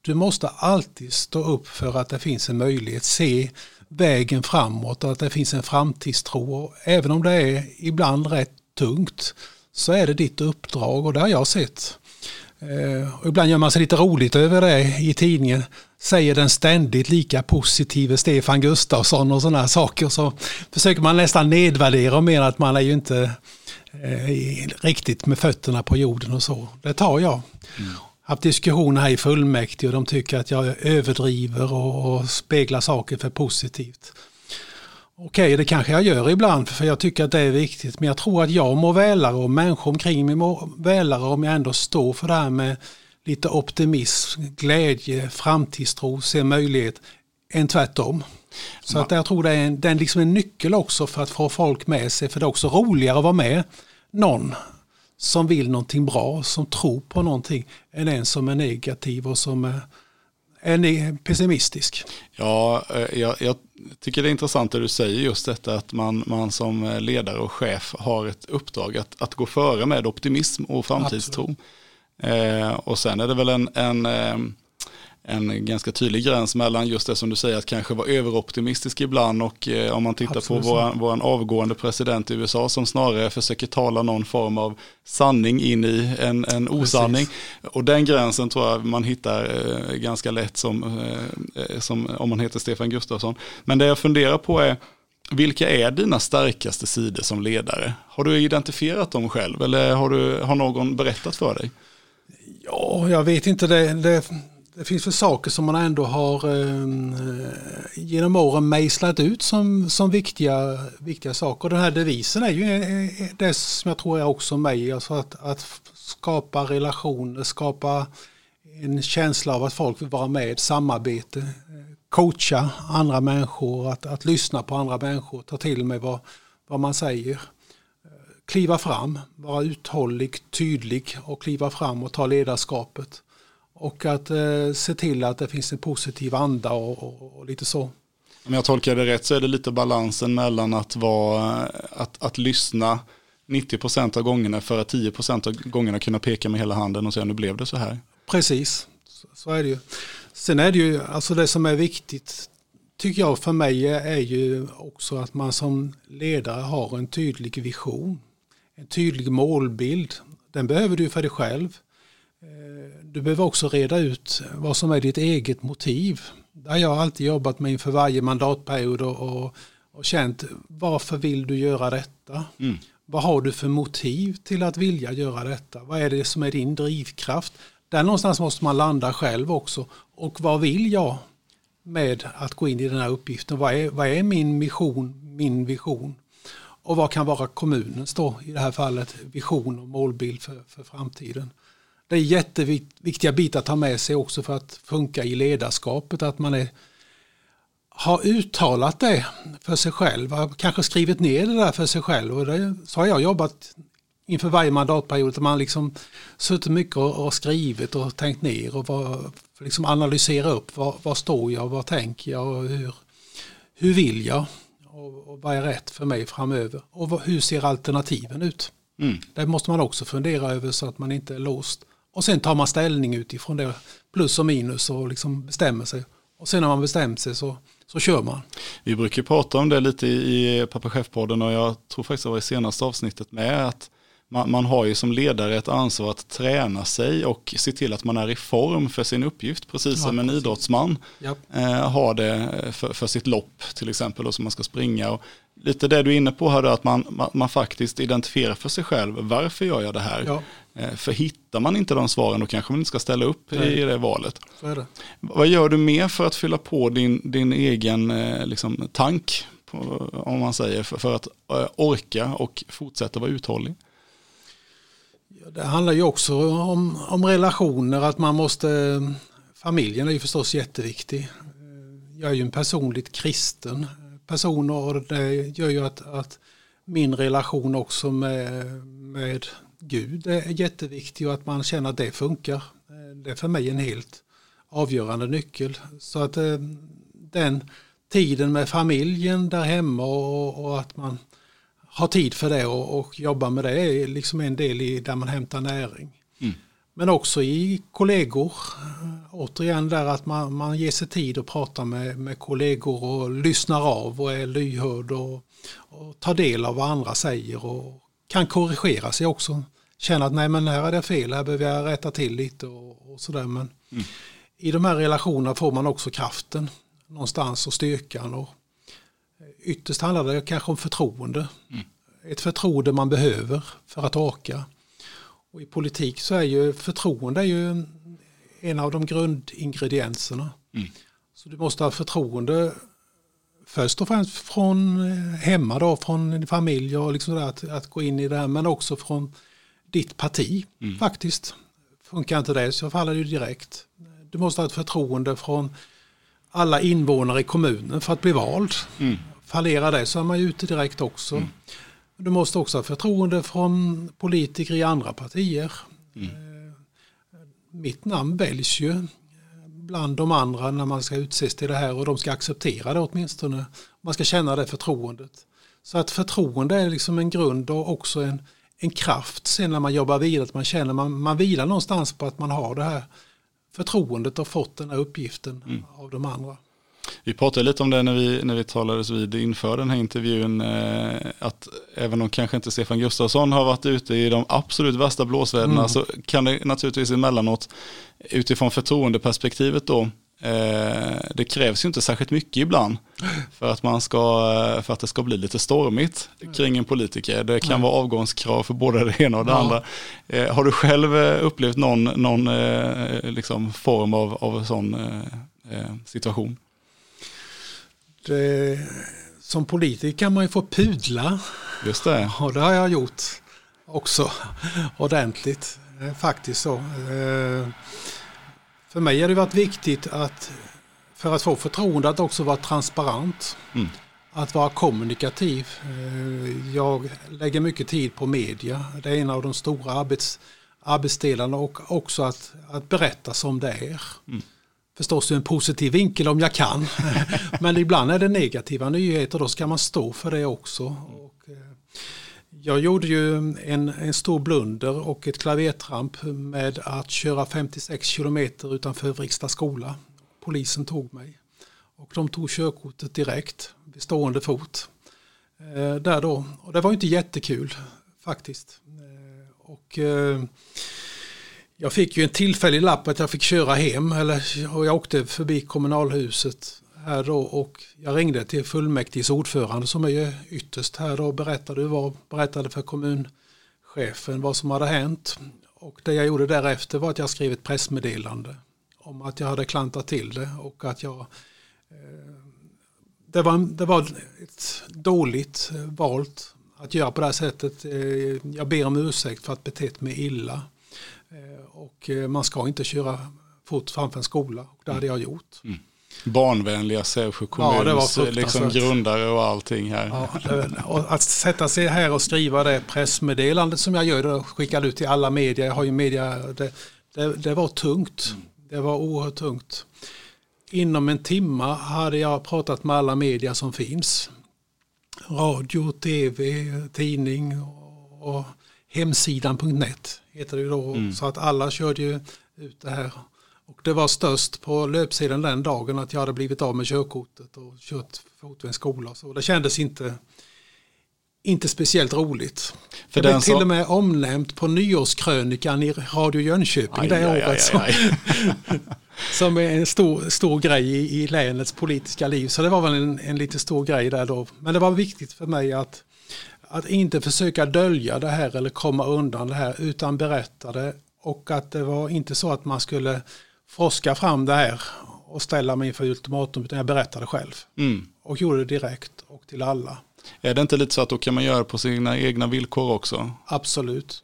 Speaker 2: Du måste alltid stå upp för att det finns en möjlighet. Se vägen framåt och att det finns en framtidstro. Och även om det är ibland rätt tungt så är det ditt uppdrag och det har jag sett eh, och ibland gör man sig lite roligt över det i tidningen. Säger den ständigt lika positive Stefan Gustafsson och sådana saker. Så försöker man nästan nedvärdera och mena att man är ju inte eh, riktigt med fötterna på jorden och så. Det tar jag. Mm. Haft diskussioner här i fullmäktige och de tycker att jag överdriver och, och speglar saker för positivt. Okej, det kanske jag gör ibland för jag tycker att det är viktigt. Men jag tror att jag mår välare och människor omkring mig mår välare om jag ändå står för det här med lite optimism, glädje, framtidstro, se möjlighet, än tvärtom. Så att jag tror det är, en, det är liksom en nyckel också för att få folk med sig. För det är också roligare att vara med någon som vill någonting bra, som tror på någonting, än en som är negativ och som är, är pessimistisk.
Speaker 1: Ja, eh, jag, jag, tycker det är intressant det du säger just detta att man, man som ledare och chef har ett uppdrag att, att gå före med optimism och framtidstro. Eh, och sen är det väl en, en eh, en ganska tydlig gräns mellan just det som du säger att kanske vara överoptimistisk ibland och eh, om man tittar Absolut. på vår, vår avgående president i USA som snarare försöker tala någon form av sanning in i en, en osanning. Precis. Och den gränsen tror jag man hittar eh, ganska lätt som, eh, eh, som om man heter Stefan Gustafsson. Men det jag funderar på är vilka är dina starkaste sidor som ledare? Har du identifierat dem själv eller har, du, har någon berättat för dig?
Speaker 2: Ja, jag vet inte. Det, det, det finns väl saker som man ändå har ehm, eh, genom åren mejslat ut som, som viktiga, viktiga saker. Den här devisen är ju eh, eh, det som jag tror är också mig, alltså att, att skapa relationer, skapa en känsla av att folk vill vara med, samarbete, coacha andra människor, att, att lyssna på andra människor, ta till mig vad, vad man säger. Kliva fram, vara uthållig, tydlig och kliva fram och ta ledarskapet. Och att eh, se till att det finns en positiv anda och, och, och, lite så.
Speaker 1: Om jag tolkar det rätt så är det lite balansen mellan att, vara, att, att lyssna 90% av gångerna för att 10% av gångerna kunna peka med hela handen och säga nu blev det så här.
Speaker 2: Precis, så, så är det ju. Sen är det ju, alltså det som är viktigt tycker jag för mig är ju också att man som ledare har en tydlig vision. En tydlig målbild. Den behöver du för dig själv. Eh, du behöver också reda ut vad som är ditt eget motiv. Det har jag alltid jobbat med inför varje mandatperiod och, och, och känt varför vill du göra detta? Mm. Vad har du för motiv till att vilja göra detta? Vad är det som är din drivkraft? Där någonstans måste man landa själv också. Och vad vill jag med att gå in i den här uppgiften? Vad är, vad är min mission, min vision? Och vad kan vara kommunens då, i det här fallet, vision och målbild för, för framtiden? Det är jätteviktiga bitar att ta med sig också för att funka i ledarskapet. Att man är, har uttalat det för sig själv, har kanske skrivit ner det där för sig själv. Och det, så har jag jobbat inför varje mandatperiod. Att man liksom suttit mycket och, och skrivit och tänkt ner och var, liksom analysera upp vad, vad står jag, vad tänker jag och hur, hur vill jag och, och vad är rätt för mig framöver och hur ser alternativen ut. Mm. Det måste man också fundera över så att man inte är låst. Och sen tar man ställning utifrån det, plus och minus och liksom bestämmer sig. Och sen när man bestämt sig så, så kör man.
Speaker 1: Vi brukar prata om det lite i Pappa Chef-podden och jag tror faktiskt det var i senaste avsnittet med att man, man, har ju som ledare ett ansvar att träna sig och se till att man är i form för sin uppgift, precis som ja, en idrottsman ja. eh, har det för, för, sitt lopp till exempel, och som man ska springa. Och lite det du är inne på här, att man, man, man, faktiskt identifierar för sig själv, varför gör jag det här? Ja. Eh, för hittar man inte de svaren, då kanske man inte ska ställa upp Nej. i det valet.
Speaker 2: Det.
Speaker 1: Vad gör du mer för att fylla på din, din egen eh, liksom, tank, på, om man säger, för, för att eh, orka och fortsätta vara uthållig?
Speaker 2: Det handlar ju också om, om relationer, att man måste, familjen är ju förstås jätteviktig. Jag är ju en personligt kristen person och det gör ju att, att min relation också med, med Gud är jätteviktig och att man känner att det funkar. Det är för mig en helt avgörande nyckel. Så att eh, den tiden med familjen där hemma och, och att man ha tid för det och, och jobba med det är liksom en del i där man hämtar näring. Mm. Men också i kollegor. Återigen där att man, man ger sig tid att prata med, med kollegor och lyssnar av och är lyhörd och, och tar del av vad andra säger och kan korrigera sig också känna att nej men här är det fel, här behöver jag rätta till lite och, och sådär. Men mm. i de här relationerna får man också kraften någonstans och styrkan. Och ytterst handlar det kanske om förtroende. Mm. Ett förtroende man behöver för att orka. Och i politik så är ju förtroende är ju en av de grundingredienserna. Mm. Så du måste ha förtroende först och främst från eh, hemma då, från familj och liksom där, att, att gå in i det här, men också från ditt parti mm. faktiskt. Funkar inte det så faller det direkt. Du måste ha ett förtroende från alla invånare i kommunen för att bli vald. Mm. Fallerar det så är man ju ute direkt också. Mm. Du måste också ha förtroende från politiker i andra partier. Mm. Eh, mitt namn väljs ju bland de andra när man ska utses till det här och de ska acceptera det åtminstone. Man ska känna det förtroendet. Så att förtroende är liksom en grund och också en, en kraft sen när man jobbar vidare. Att man känner man, man vilar någonstans på att man har det här förtroendet och fått den här uppgiften mm. av de andra.
Speaker 1: Vi pratade lite om det när vi, när vi talades vid inför den här intervjun, eh, att även om kanske inte Stefan Gustafsson har varit ute i de absolut värsta blåsväderna mm. så kan det naturligtvis emellanåt utifrån förtroendeperspektivet då, eh, det krävs ju inte särskilt mycket ibland för att, man ska, för att det ska bli lite stormigt kring en politiker. Det kan vara avgångskrav för både det ena och det ja. andra. Eh, har du själv eh, upplevt någon, någon eh, liksom form av, av sån eh, eh, situation?
Speaker 2: Eh, som politiker kan man ju få pudla.
Speaker 1: Just det.
Speaker 2: Och det har jag gjort också ordentligt. Eh, faktiskt så. Eh, för mig har det varit viktigt att för att få förtroende att också vara transparent. Mm. Att vara kommunikativ. Eh, jag lägger mycket tid på media. Det är en av de stora arbets, arbetsdelarna och också att, att berätta som det är. Mm förstås ur en positiv vinkel om jag kan. Men ibland är det negativa nyheter, då ska man stå för det också. Och, eh, jag gjorde ju en, en stor blunder och ett klavertramp med att köra 56 kilometer utanför Vrigsta skola. Polisen tog mig. Och de tog körkortet direkt, vid stående fot. Eh, där då. Och det var inte jättekul faktiskt. Eh, och eh, jag fick ju en tillfällig lapp att jag fick köra hem eller, och jag åkte förbi kommunalhuset här då och jag ringde till fullmäktiges ordförande som är ju ytterst här då och berättade, vad, berättade för kommunchefen vad som hade hänt. Och det jag gjorde därefter var att jag skrev ett pressmeddelande om att jag hade klantat till det och att jag eh, det, var, det var ett dåligt valt att göra på det här sättet. Eh, jag ber om ursäkt för att betett mig illa. Eh, och eh, man ska inte köra fort framför en skola. Och det hade jag gjort. Mm.
Speaker 1: Barnvänliga Sävsjö kommuns ja, liksom grundare och allting här.
Speaker 2: Ja, att sätta sig här och skriva det pressmeddelandet som jag gör och skickar ut till alla medier. Jag har ju media. Det, det, det var tungt. Mm. Det var oerhört tungt. Inom en timma hade jag pratat med alla medier som finns. Radio, tv, tidning och hemsidan.net heter det då. Mm. Så att alla körde ju ut det här. Och det var störst på löpsidan den dagen att jag hade blivit av med körkortet och kört fot vid en skola. Så det kändes inte, inte speciellt roligt. För det blev till och med omnämnt på nyårskrönikan i Radio Jönköping aj, det aj, året. Aj, som, som är en stor, stor grej i, i länets politiska liv. Så det var väl en, en lite stor grej där då. Men det var viktigt för mig att att inte försöka dölja det här eller komma undan det här utan berätta det. Och att det var inte så att man skulle forska fram det här och ställa mig inför ultimatum utan jag berättade själv. Mm. Och gjorde det direkt och till alla.
Speaker 1: Är det inte lite så att då kan man göra på sina egna villkor också?
Speaker 2: Absolut.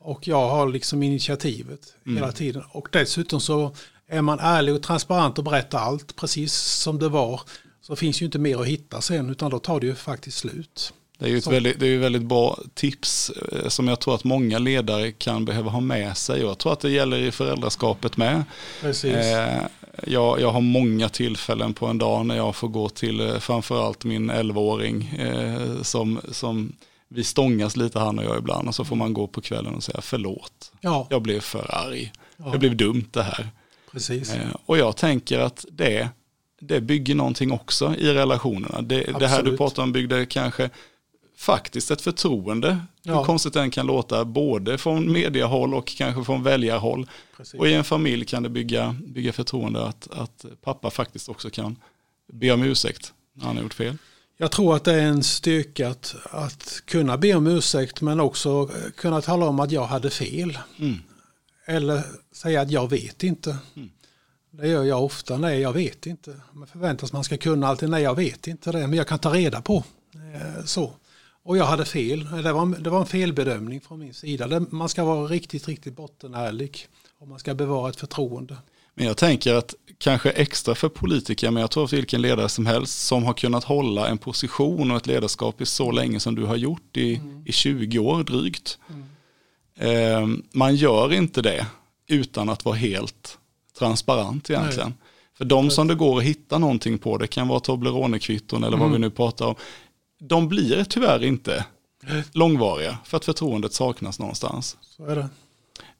Speaker 2: Och jag har liksom initiativet mm. hela tiden. Och dessutom så är man ärlig och transparent och berättar allt precis som det var. Så finns ju inte mer att hitta sen utan då tar det ju faktiskt slut.
Speaker 1: Det är ju ett väldigt, det är väldigt bra tips eh, som jag tror att många ledare kan behöva ha med sig. Och jag tror att det gäller i föräldraskapet med.
Speaker 2: Eh,
Speaker 1: jag, jag har många tillfällen på en dag när jag får gå till eh, framförallt min 11-åring som, som vi stångas lite han och jag ibland och så får man gå på kvällen och säga förlåt. Ja. Jag blev för arg. Ja. Det blev dumt det här.
Speaker 2: Precis.
Speaker 1: Och jag tänker att det, det bygger någonting också i relationerna. Det, det här du pratar om byggde kanske faktiskt ett förtroende. Ja. Hur konstigt den kan låta både från mediehåll och kanske från väljarhåll. Precis. Och i en familj kan det bygga, bygga förtroende att, att pappa faktiskt också kan be om ursäkt när han har gjort fel.
Speaker 2: Jag tror att det är en styrka att, att kunna be om ursäkt men också kunna tala om att jag hade fel. Mm. Eller säga att jag vet inte. Mm. Det gör jag ofta, nej jag vet inte. Man förväntas man ska kunna alltid, nej jag vet inte det, men jag kan ta reda på. Eh, så. Och jag hade fel, det var, det var en felbedömning från min sida. Man ska vara riktigt, riktigt bottenärlig om man ska bevara ett förtroende.
Speaker 1: Men jag tänker att kanske extra för politiker, men jag tror att vilken ledare som helst som har kunnat hålla en position och ett ledarskap i så länge som du har gjort i, mm. i 20 år drygt. Mm. Eh, man gör inte det utan att vara helt transparent egentligen. Nej. För de som det går att hitta någonting på, det kan vara Toblerone-kvitton eller mm. vad vi nu pratar om, de blir tyvärr inte långvariga för att förtroendet saknas någonstans.
Speaker 2: Så är det.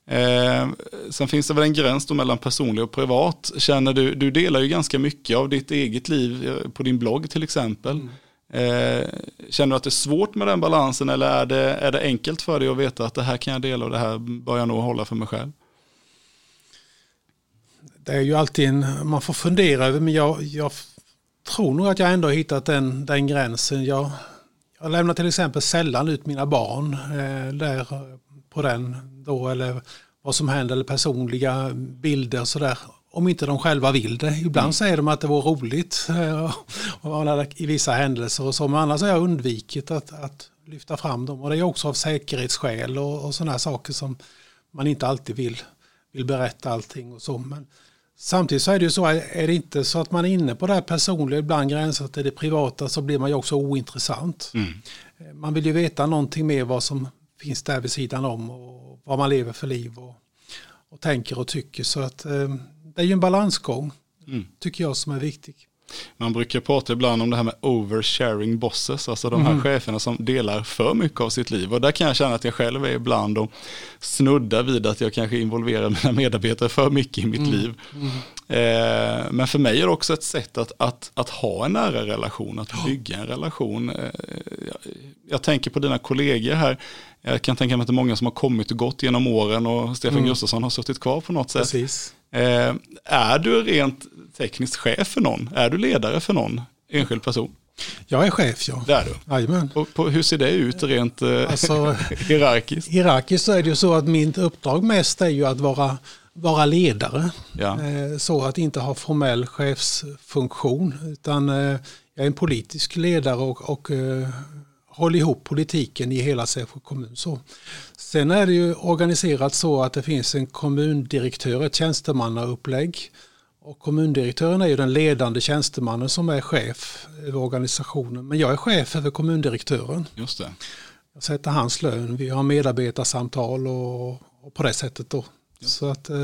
Speaker 1: Eh, sen finns det väl en gräns då mellan personlig och privat. Känner du, du delar ju ganska mycket av ditt eget liv eh, på din blogg till exempel. Mm. Eh, känner du att det är svårt med den balansen eller är det, är det enkelt för dig att veta att det här kan jag dela och det här bör jag nog hålla för mig själv?
Speaker 2: Det är ju alltid en, man får fundera över men jag, jag tror nog att jag ändå hittat den, den gränsen. Jag, jag lämnar till exempel sällan ut mina barn eh, där på den då eller vad som händer eller personliga bilder sådär. Om inte de själva vill det. Ibland mm. säger de att det var roligt eh, i vissa händelser och så. Men annars har jag undvikit att, att lyfta fram dem. Och det är också av säkerhetsskäl och, och sådana saker som man inte alltid vill, vill berätta allting och så. Men samtidigt så är det ju så, är det inte så att man är inne på det här personliga, ibland gränsat till det privata, så blir man ju också ointressant. Mm. Man vill ju veta någonting mer vad som finns där vid sidan om och vad man lever för liv och, och tänker och tycker. Så att eh, det är ju en balansgång, mm. tycker jag, som är viktig.
Speaker 1: Man brukar prata ibland om det här med oversharing bosses, alltså de här mm. cheferna som delar för mycket av sitt liv. Och där kan jag känna att jag själv är ibland och snuddar vid att jag kanske involverar mina medarbetare för mycket i mitt mm. liv. Mm. Eh, men för mig är det också ett sätt att, att, att ha en nära relation, att bygga en relation. Eh, jag, jag tänker på dina kollegor här. Jag kan tänka mig att det är många som har kommit och gått genom åren och Stefan mm. Gustafsson har suttit kvar på något sätt.
Speaker 2: Precis.
Speaker 1: Eh, är du rent tekniskt chef för någon? Är du ledare för någon enskild person?
Speaker 2: Jag är chef, ja.
Speaker 1: Det är du?
Speaker 2: Jajamän.
Speaker 1: Och på, hur ser det ut rent eh, alltså, hierarkiskt?
Speaker 2: Hierarkiskt så är det ju så att mitt uppdrag mest är ju att vara, vara ledare. Ja. Eh, så att inte ha formell chefsfunktion. Utan eh, jag är en politisk ledare och, och håller ihop politiken i hela Sävsjö kommun. Så. Sen är det ju organiserat så att det finns en kommundirektör, ett tjänstemannaupplägg och kommundirektören är ju den ledande tjänstemannen som är chef över organisationen. Men jag är chef över kommundirektören.
Speaker 1: Just det.
Speaker 2: Jag sätter hans lön, vi har medarbetarsamtal och, och på det sättet då. Ja. Så att eh,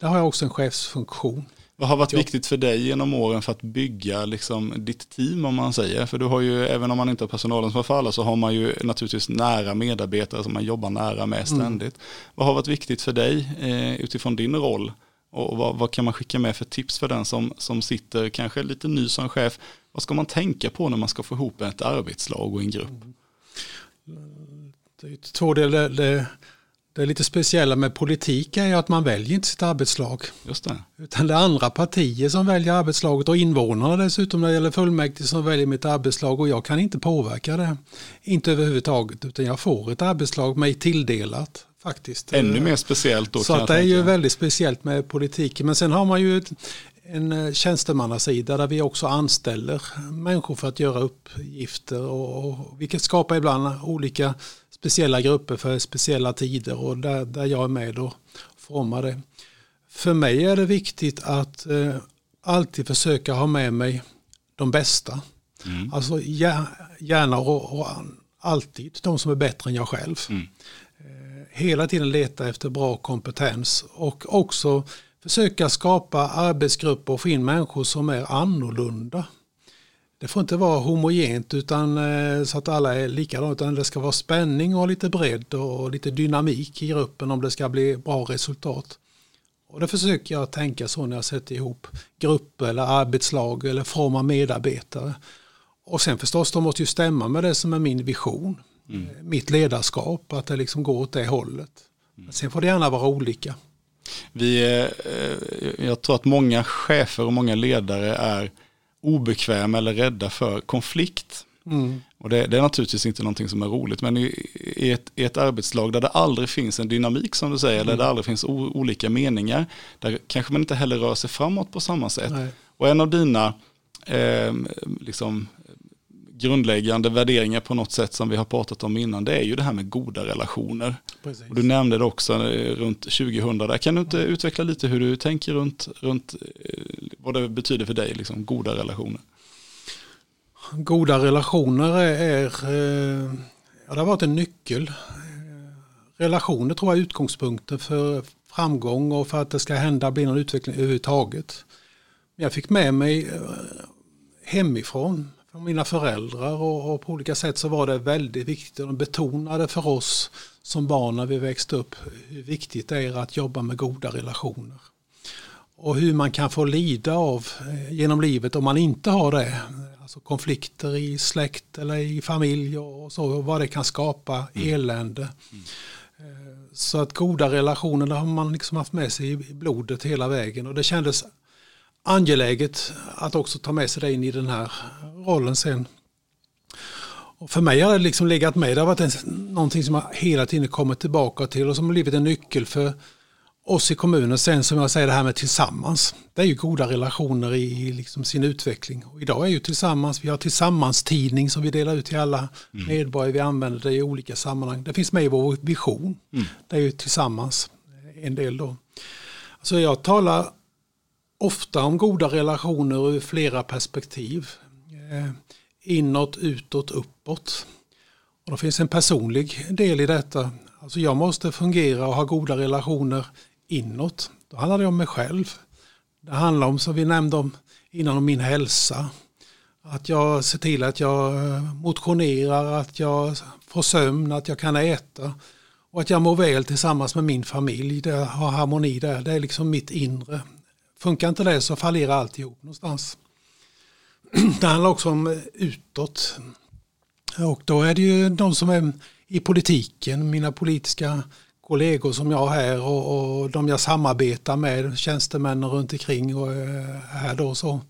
Speaker 2: där har jag också en chefsfunktion.
Speaker 1: Vad har varit viktigt för dig genom åren för att bygga liksom ditt team om man säger? För du har ju, även om man inte har personalen som för alla, så har man ju naturligtvis nära medarbetare som man jobbar nära med ständigt. Mm. Vad har varit viktigt för dig eh, utifrån din roll och vad, vad, kan man skicka med för tips för den som, som sitter kanske lite ny som chef? Vad ska man tänka på när man ska få ihop ett arbetslag och en grupp?
Speaker 2: Det är två delar. Det, det är lite speciella med politik är ju att man väljer inte sitt arbetslag.
Speaker 1: Just det.
Speaker 2: Utan det är andra partier som väljer arbetslaget och invånarna dessutom när det gäller fullmäktige som väljer mitt arbetslag och jag kan inte påverka det. Inte överhuvudtaget utan jag får ett arbetslag mig tilldelat faktiskt.
Speaker 1: Ännu mer speciellt då.
Speaker 2: Så att det är ju väldigt speciellt med politiken. Men sen har man ju en eh, tjänstemannasida där vi också anställer människor för att göra uppgifter och, och vilket skapar ibland olika speciella grupper för speciella tider och där, där jag är med och formar det. För mig är det viktigt att eh, alltid försöka ha med mig de bästa. Mm. Alltså gärna och, och, alltid de som är bättre än jag själv. Mm hela tiden leta efter bra kompetens och också försöka skapa arbetsgrupper och få in människor som är annorlunda. Det får inte vara homogent utan eh, så att alla är likadana utan det ska vara spänning och lite bredd och lite dynamik i gruppen om det ska bli bra resultat. Och det försöker jag tänka så när jag sätter ihop grupper eller arbetslag eller formar medarbetare. Och sen förstås, de måste ju stämma med det som är min vision. Mm. Mitt ledarskap, att det liksom går åt det hållet. Mm. Sen får det gärna vara olika.
Speaker 1: Vi, eh, jag tror att många chefer och många ledare är obekväma eller rädda för konflikt. Mm. Och det, det, är naturligtvis inte någonting som är roligt, men i, i, ett, i ett arbetslag där det aldrig finns en dynamik som du säger, mm. där det aldrig finns o, olika meningar, där kanske man inte heller rör sig framåt på samma sätt. Nej. Och en av dina eh, liksom, grundläggande värderingar på något sätt som vi har pratat om innan, det är ju det här med goda relationer. Och du nämnde det också eh, runt 2000, där kan du inte mm. utveckla lite hur du tänker runt, runt eh, vad det betyder för dig, liksom, goda relationer?
Speaker 2: Goda relationer är, eh, ja, det har varit en nyckel. Relationer tror jag är utgångspunkten för framgång och för att det ska hända, bli någon utveckling överhuvudtaget. Jag fick med mig hemifrån från mina föräldrar och, och, på olika sätt så var det väldigt viktigt. De betonade för oss som barn när vi växte upp hur viktigt det är att jobba med goda relationer. Och hur man kan få lida av eh, genom livet om man inte har det. Alltså konflikter i släkt eller i familj och så, och vad det kan skapa mm. elände. Mm. Så att goda relationer har man liksom haft med sig i blodet hela vägen och det kändes angeläget att också ta med sig det in i den här rollen sen. Och för mig har det liksom legat med. Det har varit en, någonting som jag hela tiden kommit tillbaka till och som har blivit en nyckel för oss i kommunen. Sen som jag säger det här med tillsammans. Det är ju goda relationer i liksom sin utveckling. Och idag är ju tillsammans, vi har tillsammans-tidning som vi delar ut till alla mm. medborgare. Vi använder det i olika sammanhang. Det finns med i vår vision. Mm. Det är ju tillsammans en del då. Så jag talar ofta om goda relationer ur flera perspektiv. Eh, inåt, utåt, uppåt. Och det finns en personlig del i detta. Alltså jag måste fungera och ha goda relationer inåt. Då handlar det om mig själv. Det handlar om, som vi nämnde om innan, om min hälsa. Att jag ser till att jag eh, motionerar, att jag får sömn, att jag kan äta. Och att jag mår väl tillsammans med min familj. Det har harmoni där. Det är liksom mitt inre. Funkar inte det så fallerar alltihop någonstans. Det handlar också om eh, utåt. Och då är det ju de som är i politiken, mina politiska kollegor som jag har här och, och de jag samarbetar med, tjänstemännen runt omkring och eh, här då så.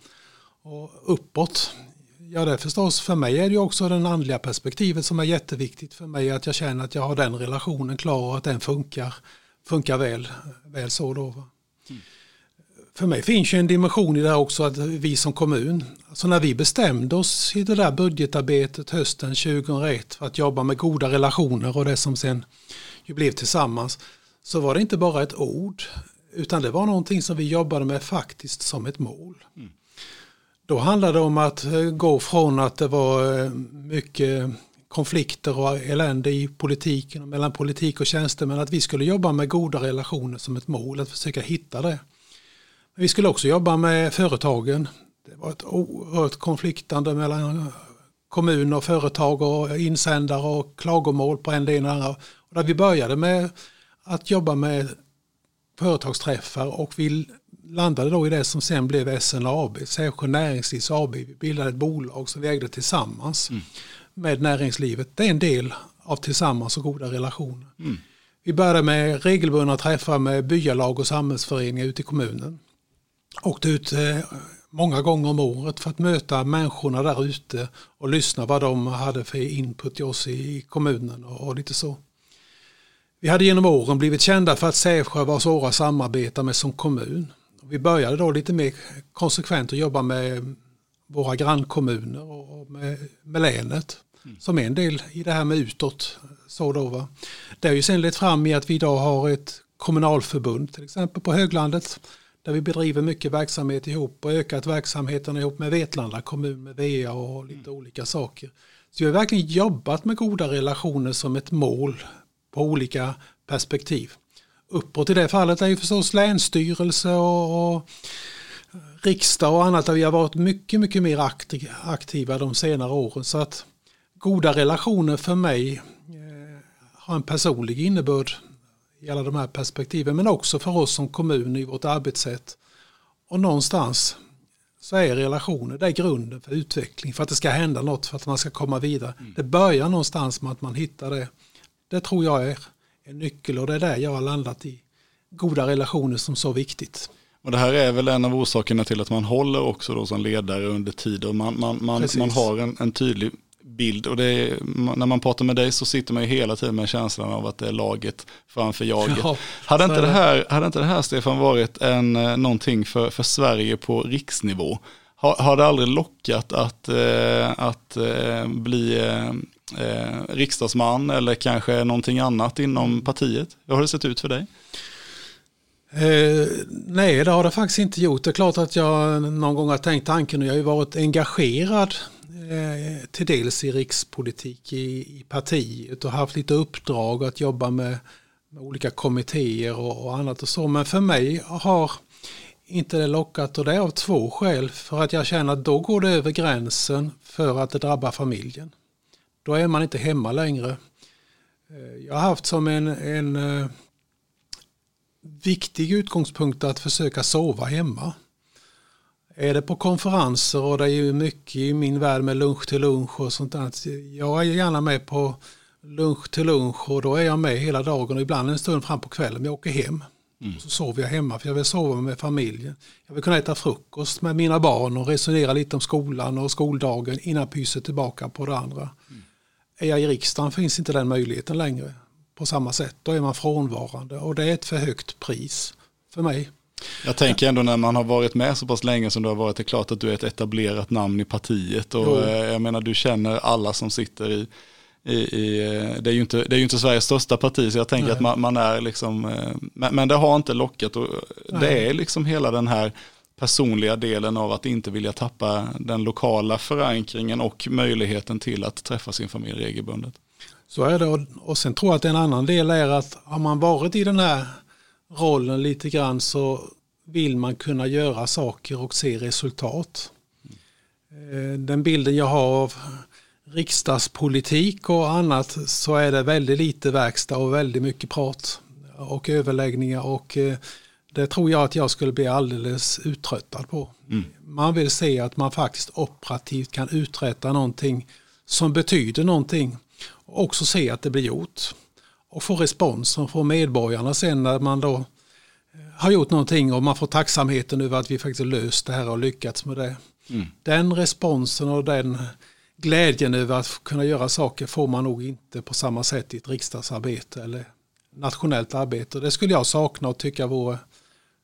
Speaker 2: Och uppåt, ja det är förstås för mig är det också den andliga perspektivet som är jätteviktigt för mig att jag känner att jag har den relationen klar och att den funkar, funkar väl, väl så då. Mm för mig finns ju en dimension i det här också att vi som kommun, alltså när vi bestämde oss i det där budgetarbetet hösten 2001 för att jobba med goda relationer och det som sen ju blev tillsammans, så var det inte bara ett ord, utan det var någonting som vi jobbade med faktiskt som ett mål. Mm. Då handlade det om att eh, gå från att det var eh, mycket konflikter och elände i politiken, mellan politik och tjänstemän, att vi skulle jobba med goda relationer som ett mål, att försöka hitta det. Vi skulle också jobba med företagen. Det var ett oerhört konfliktande mellan kommun och företag och insändare och klagomål på en del andra. Och där vi började med att jobba med företagsträffar och vi landade då i det som sen blev SNAB, Sävsjö Näringslivs AB. Vi bildade ett bolag som vi ägde tillsammans mm. med näringslivet. Det är en del av tillsammans och goda relationer. Mm. Vi började med regelbundna träffar med byalag och samhällsföreningar ute i kommunen åkte ut eh, många gånger om året för att möta människorna där ute och lyssna vad de hade för input till oss i kommunen och lite så. Vi hade genom åren blivit kända för att Sävsjö var svåra att samarbeta med som kommun. Vi började då lite mer konsekvent att jobba med våra grannkommuner och med, med länet mm. som en del i det här med utåt. Så då, va? Det har ju sen lett fram i att vi idag har ett kommunalförbund till exempel på höglandet där vi bedriver mycket verksamhet ihop och ökat verksamheten ihop med Vetlanda kommun, med VA och lite mm. olika saker. Så vi har verkligen jobbat med goda relationer som ett mål på olika perspektiv. Uppåt i det fallet är ju förstås länsstyrelse och, och riksdag och annat där vi har varit mycket, mycket mer aktiva de senare åren. Så att goda relationer för mig eh, har en personlig innebörd i alla de här perspektiven men också för oss som kommun i vårt arbetssätt. Och någonstans så är relationer det är grunden för utveckling, för att det ska hända något, för att man ska komma vidare. Mm. Det börjar någonstans med att man hittar det. Det tror jag är en nyckel och det är där jag har landat i goda relationer som så viktigt.
Speaker 1: Och det här är väl en av orsakerna till att man håller också då som ledare under tid och man, man, man, man har en, en tydlig bild och är, när man pratar med dig så sitter man ju hela tiden med känslan av att det är laget framför jaget. Ja, hade, inte det här, hade inte det här Stefan varit en, eh, någonting för, för Sverige på riksnivå? Har, har det aldrig lockat att, eh, att eh, bli riksdagsman eller kanske någonting annat inom partiet? Hur har det sett ut för dig?
Speaker 2: Eh, nej, det har det faktiskt inte gjort. Det är klart att jag någon gång har tänkt tanken och jag har ju varit engagerad eh, till dels i rikspolitik i, i partiet och haft lite uppdrag att jobba med, med olika kommittéer och, och, annat och så. Men för mig har inte det lockat och det är av två skäl. För att jag känner att då går det över gränsen för att det drabbar familjen. Då är man inte hemma längre. Eh, jag har haft som en, en eh, viktig utgångspunkt att försöka sova hemma. Är det på konferenser och det är ju mycket i min värld med lunch till lunch och sånt där. Jag är gärna med på lunch till lunch och då är jag med hela dagen och ibland en stund fram på kvällen. Jag åker hem. Mm. Så sover jag hemma för jag vill sova med familjen. Jag vill kunna äta frukost med mina barn och resonera lite om skolan och skoldagen innan pyser tillbaka på det andra. Mm. Är jag i riksdagen finns inte den möjligheten längre på samma sätt. Då är man frånvarande och det är ett för högt pris för mig.
Speaker 1: Jag tänker ändå när man har varit med så pass länge som du har varit, det är klart att du är ett etablerat namn i partiet. Och jo. Eh, jag menar, du känner alla som sitter i, i, i, det, är ju inte, det är inte Sveriges största parti, så jag tänker Nej. att man, man, är liksom, eh, men, men, det har inte lockat. Och det är liksom hela den här personliga delen av att inte vilja tappa den lokala förankringen och möjligheten till att träffa sin familj regelbundet.
Speaker 2: Så är det och sen tror jag att en annan del är att har man varit i den här rollen lite grann så vill man kunna göra saker och se resultat. Mm. Den bilden jag har av riksdagspolitik och annat så är det väldigt lite verkstad och väldigt mycket prat och överläggningar och eh, det tror jag att jag skulle bli alldeles uttröttad på. Mm. Man vill se att man faktiskt operativt kan uträtta någonting som betyder någonting och också se att det blir gjort. Och få respons från medborgarna sen när man då eh, har gjort någonting och man får tacksamheten över att vi faktiskt löst det här och lyckats med det. Mm. Den responsen och den glädjen över att kunna göra saker får man nog inte på samma sätt i ett riksdagsarbete eller nationellt arbete. Det skulle jag sakna och tycka vore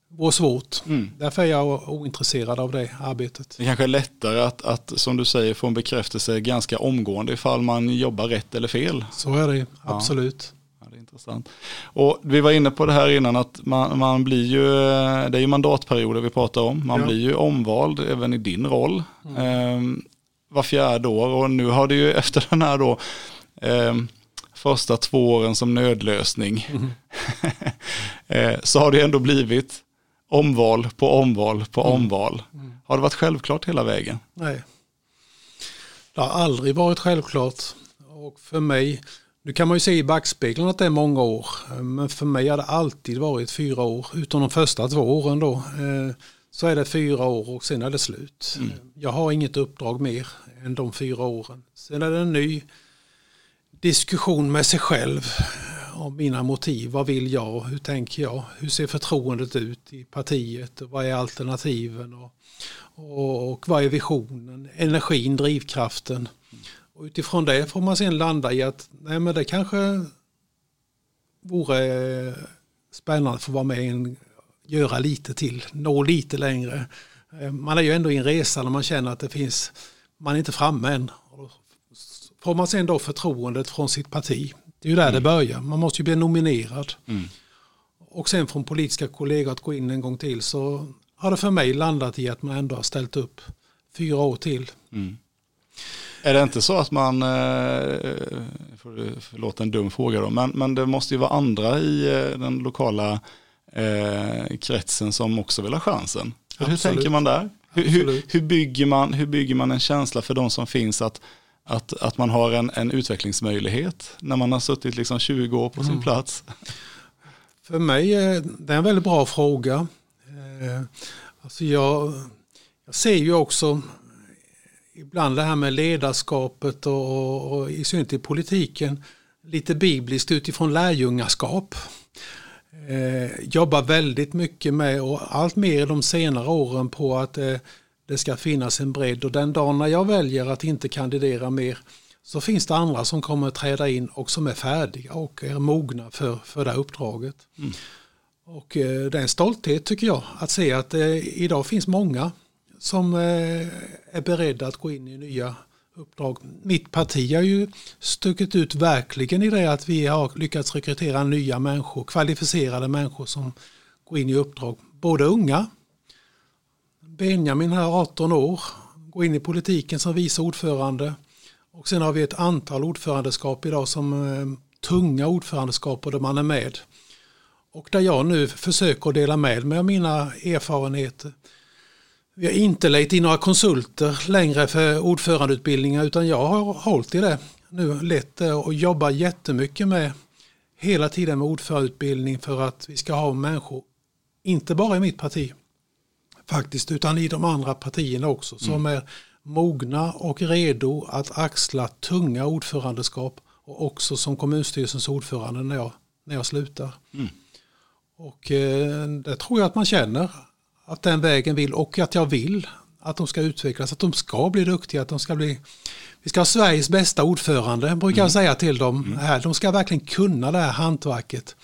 Speaker 2: vore svårt. Mm. Därför är jag ointresserad av det arbetet.
Speaker 1: Det kanske är lättare att, att, som du säger, få en bekräftelse ganska omgående ifall man jobbar rätt eller fel.
Speaker 2: Så är det, absolut.
Speaker 1: Ja. Intressant. Och vi var inne på det här innan att man, man blir ju, det är ju mandatperioder vi pratar om, man ja. blir ju omvald även i din roll. Mm. Eh, var fjärde år och nu har det ju efter den här då eh, första två åren som nödlösning mm. eh, så har det ändå blivit omval på omval på mm. omval. Mm. Har det varit självklart hela vägen?
Speaker 2: Nej. Det har aldrig varit självklart. Och för mig, nu kan man ju se i backspegeln att det är många år. Men för mig har det alltid varit fyra år, utom de första två åren då. Eh, så är det fyra år och sen är det slut. Mm. Jag har inget uppdrag mer än de fyra åren. Sen är det en ny diskussion med sig själv om mina motiv. Vad vill jag? Hur tänker jag? Hur ser förtroendet ut i partiet? Vad är alternativen? Och, och, och vad är visionen? Energin, drivkraften. Och utifrån det får man sen landa i att nej, men det kanske vore spännande att få vara med och göra lite till, nå lite längre. Man är ju ändå i en resa när man känner att det finns, man är inte framme än. Får man sen då förtroendet från sitt parti, det är ju där mm. det börjar. Man måste ju bli nominerad. Mm. Och sen från politiska kollegor att gå in en gång till så har det för mig landat i att man ändå har ställt upp fyra år till. Mm.
Speaker 1: Är det inte så att man, eh, förlåt en dum fråga då, men, men det måste ju vara andra i eh, den lokala eh, kretsen som också vill ha chansen. Hur tänker man där? Hur, hur, hur, bygger man, hur bygger man en känsla för de som finns att att, att man har en, en utvecklingsmöjlighet när man har suttit liksom 20 år på sin mm. plats?
Speaker 2: För mig är det en väldigt bra fråga. Eh, alltså jag, jag ser ju också ibland det här med ledarskapet och, och, och i synnerhet i politiken lite bibliskt utifrån lärjungaskap. Eh, jobbar väldigt mycket med och allt mer de senare åren på att eh, det ska finnas en bredd och den dagen när jag väljer att inte kandidera mer så finns det andra som kommer träda in och som är färdiga och är mogna för, för det här uppdraget. Mm. Och eh, det är en stolthet tycker jag att se att eh, idag finns många som eh, är beredda att gå in i nya uppdrag. Mitt parti har ju stuckit ut verkligen i det att vi har lyckats rekrytera nya människor, kvalificerade människor som går in i uppdrag. Både unga, Benjamin här 18 år, går in i politiken som vice ordförande. Och sen har vi ett antal ordförandeskap idag som eh, tunga ordförandeskap och där man är med. Och där jag nu försöker dela med mig av mina erfarenheter. Vi har inte lejt in några konsulter längre för ordförandeutbildningar utan jag har hållit i det nu lett det och jobbar jättemycket med hela tiden med ordförandeutbildning för att vi ska ha människor, inte bara i mitt parti faktiskt, utan i de andra partierna också som mm. är mogna och redo att axla tunga ordförandeskap och också som kommunstyrelsens ordförande när jag, när jag slutar. Mm. Och eh, det tror jag att man känner att den vägen vill och att jag vill att de ska utvecklas, att de ska bli duktiga, att de ska bli vi ska ha Sveriges bästa ordförande, brukar mm. jag säga till dem mm. här. De ska verkligen kunna det här hantverket.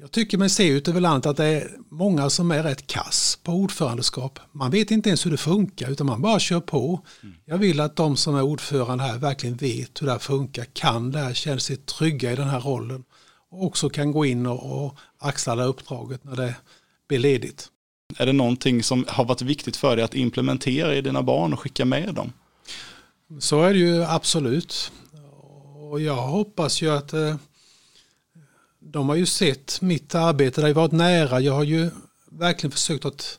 Speaker 2: Jag tycker mig se ut över landet att det är många som är rätt kass på ordförandeskap. Man vet inte ens hur det funkar utan man bara kör på. Mm. Jag vill att de som är ordförande här verkligen vet hur det här funkar, kan det här, känner sig trygga i den här rollen och också kan gå in och, och axla det uppdraget när det blir ledigt.
Speaker 1: Är det någonting som har varit viktigt för dig att implementera i dina barn och skicka med dem?
Speaker 2: Så är det ju absolut. Och jag hoppas ju att eh, de har ju sett mitt arbete, det har varit nära. Jag har ju verkligen försökt att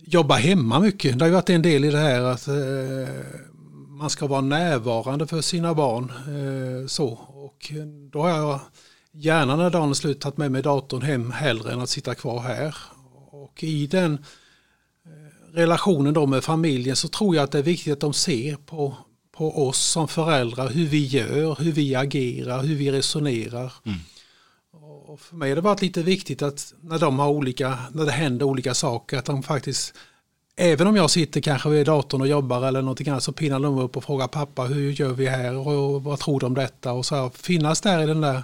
Speaker 2: jobba hemma mycket. Det har ju varit en del i det här att eh, man ska vara närvarande för sina barn. Eh, så. Och då har jag gärna när dagen är slut tagit med mig datorn hem hellre än att sitta kvar här. Och i den eh, relationen då med familjen så tror jag att det är viktigt att de ser på, på oss som föräldrar, hur vi gör, hur vi agerar, hur vi resonerar. Mm. Och för mig har det varit lite viktigt att när de har olika, när det händer olika saker, att de faktiskt, även om jag sitter kanske vid datorn och jobbar eller någonting annat, så pinnar de upp och frågar pappa, hur gör vi här och vad tror du om detta? Och så här, finnas där i den där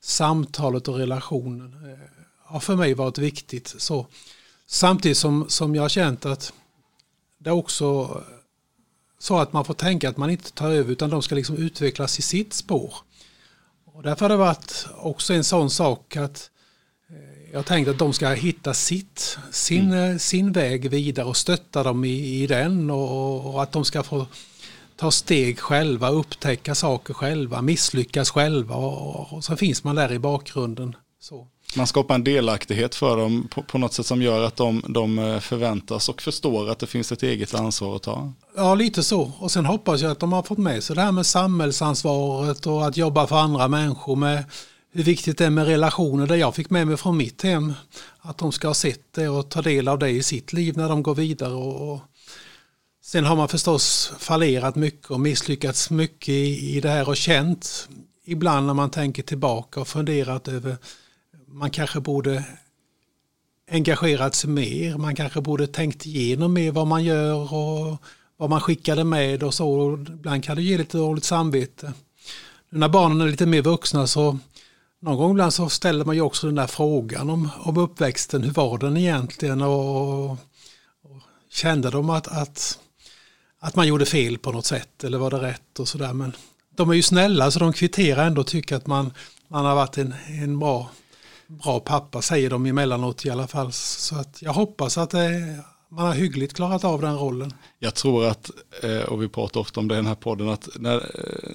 Speaker 2: samtalet och relationen eh, har för mig varit viktigt. Så, samtidigt som, som jag har känt att det är också så att man får tänka att man inte tar över utan de ska liksom utvecklas i sitt spår. Och därför har det varit också en sån sak att eh, jag tänkte att de ska hitta sitt, sin, mm. Eh, sin väg vidare och stötta dem i, i den och, och, att de ska få ta steg själva, upptäcka saker själva, misslyckas själva och, och så finns man där i bakgrunden. Så.
Speaker 1: Man skapar en delaktighet för dem på, på något sätt som gör att de, de, eh, förväntas och förstår att det finns ett eget ansvar att ta.
Speaker 2: Ja, lite så. Och sen hoppas jag att de har fått med sig det här med samhällsansvaret och att jobba för andra människor med hur viktigt det är med relationer. Det jag fick med mig från mitt hem. Att de ska ha sett det och ta del av det i sitt liv när de går vidare. Och, Sen har man förstås fallerat mycket och misslyckats mycket i, i det här och känt ibland när man tänker tillbaka och funderat över man kanske borde engagerat sig mer, man kanske borde tänkt igenom mer vad man gör och vad man skickade med och så. Ibland kan det ge lite dåligt samvete. Nu när barnen är lite mer vuxna så någon gång ibland så ställer man ju också den där frågan om, om uppväxten. Hur var den egentligen? Och, och kände de att, att, att man gjorde fel på något sätt eller var det rätt och sådär. Men de är ju snälla så de kvitterar ändå och tycker att man, man har varit en, en bra bra pappa säger de emellanåt i alla fall. Så att jag hoppas att det, man har hyggligt klarat av den rollen.
Speaker 1: Jag tror att, eh, och vi pratar ofta om det i den här podden, att eh,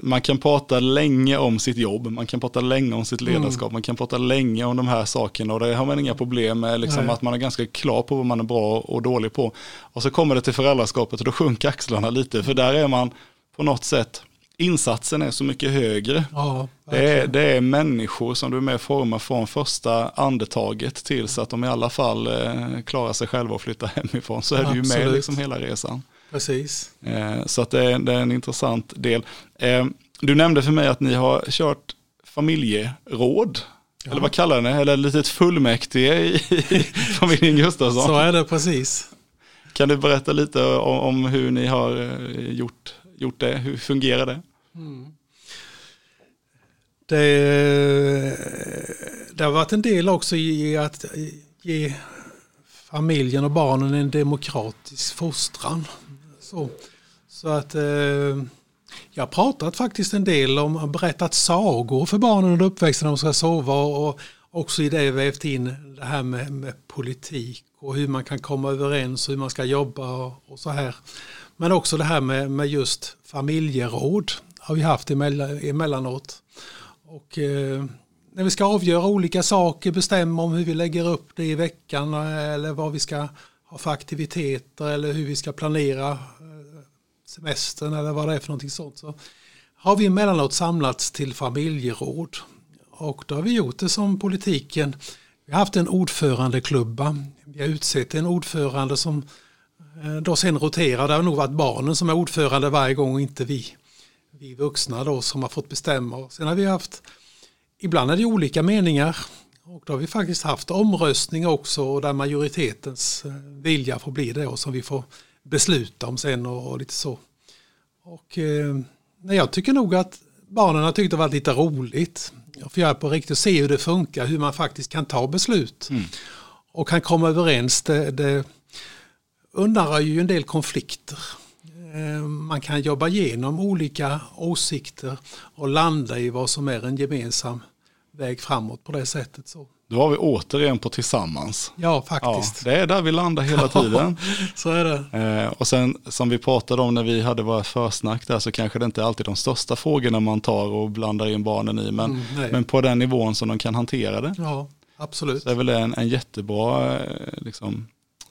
Speaker 1: man kan prata länge om sitt jobb, man kan prata länge om sitt ledarskap, mm. man kan prata länge om de här sakerna och det har man inga problem med, liksom att man är ganska klar på vad man är bra och dålig på. Och så kommer det till föräldraskapet och då sjunker axlarna lite, för där är man på något sätt insatsen är så mycket högre.
Speaker 2: Ja,
Speaker 1: det, är, det är människor som du är med och formar från första andetaget till så att de i alla fall eh, klarar sig själva och flyttar hemifrån. Så är du ju med liksom hela resan.
Speaker 2: Precis.
Speaker 1: Eh, så att det är, det, är, en intressant del. Eh, du nämnde för mig att ni har kört familjeråd. Ja. Eller vad kallar ni det? Eller litet fullmäktige i, i familjen Gustafsson.
Speaker 2: Så är det precis.
Speaker 1: Kan du berätta lite om, om hur ni har eh, gjort, gjort det? Hur fungerar det? Mm.
Speaker 2: Det, det har varit en del också i att ge familjen och barnen en demokratisk fostran. Så, så att eh, jag har pratat faktiskt en del om, berättat sagor för barnen under uppväxten när de ska sova och också i det vävt in det här med, med politik och hur man kan komma överens och hur man ska jobba och, och så här. Men också det här med, med just familjeråd har vi haft emellanåt. Och eh, när vi ska avgöra olika saker, bestämma om hur vi lägger upp det i veckan eh, eller vad vi ska ha för aktiviteter eller hur vi ska planera eh, semestern eller vad det är för någonting sånt. Så har vi emellanåt samlats till familjeråd. Och då har vi gjort det som politiken. Vi har haft en ordförandeklubba. Vi har utsett en ordförande som eh, då sen roterar. Det har nog varit barnen som är ordförande varje gång och inte vi vi vuxna då som har fått bestämma. Sen har vi haft, ibland är det olika meningar och då har vi faktiskt haft omröstning också där majoritetens eh, vilja får bli det och som vi får besluta om sen och, och lite så. Och eh, jag tycker nog att barnen har tyckt det varit lite roligt. Jag får göra på riktigt se hur det funkar, hur man faktiskt kan ta beslut. Mm. Och kan komma överens. Det, det undanröjer ju en del konflikter. Eh, man kan jobba igenom olika åsikter och landa i vad som är en gemensam väg framåt på det sättet. Så.
Speaker 1: Då har vi återigen på tillsammans.
Speaker 2: Ja, faktiskt.
Speaker 1: Ja, det är där vi landar hela tiden.
Speaker 2: så är det.
Speaker 1: Eh, och sen som vi pratade om när vi hade våra försnack där så kanske det inte är alltid de största frågorna man tar och blandar in barnen i. Men, mm, men på den nivån som de kan hantera det.
Speaker 2: Ja, absolut.
Speaker 1: Så är väl en, en jättebra eh, liksom,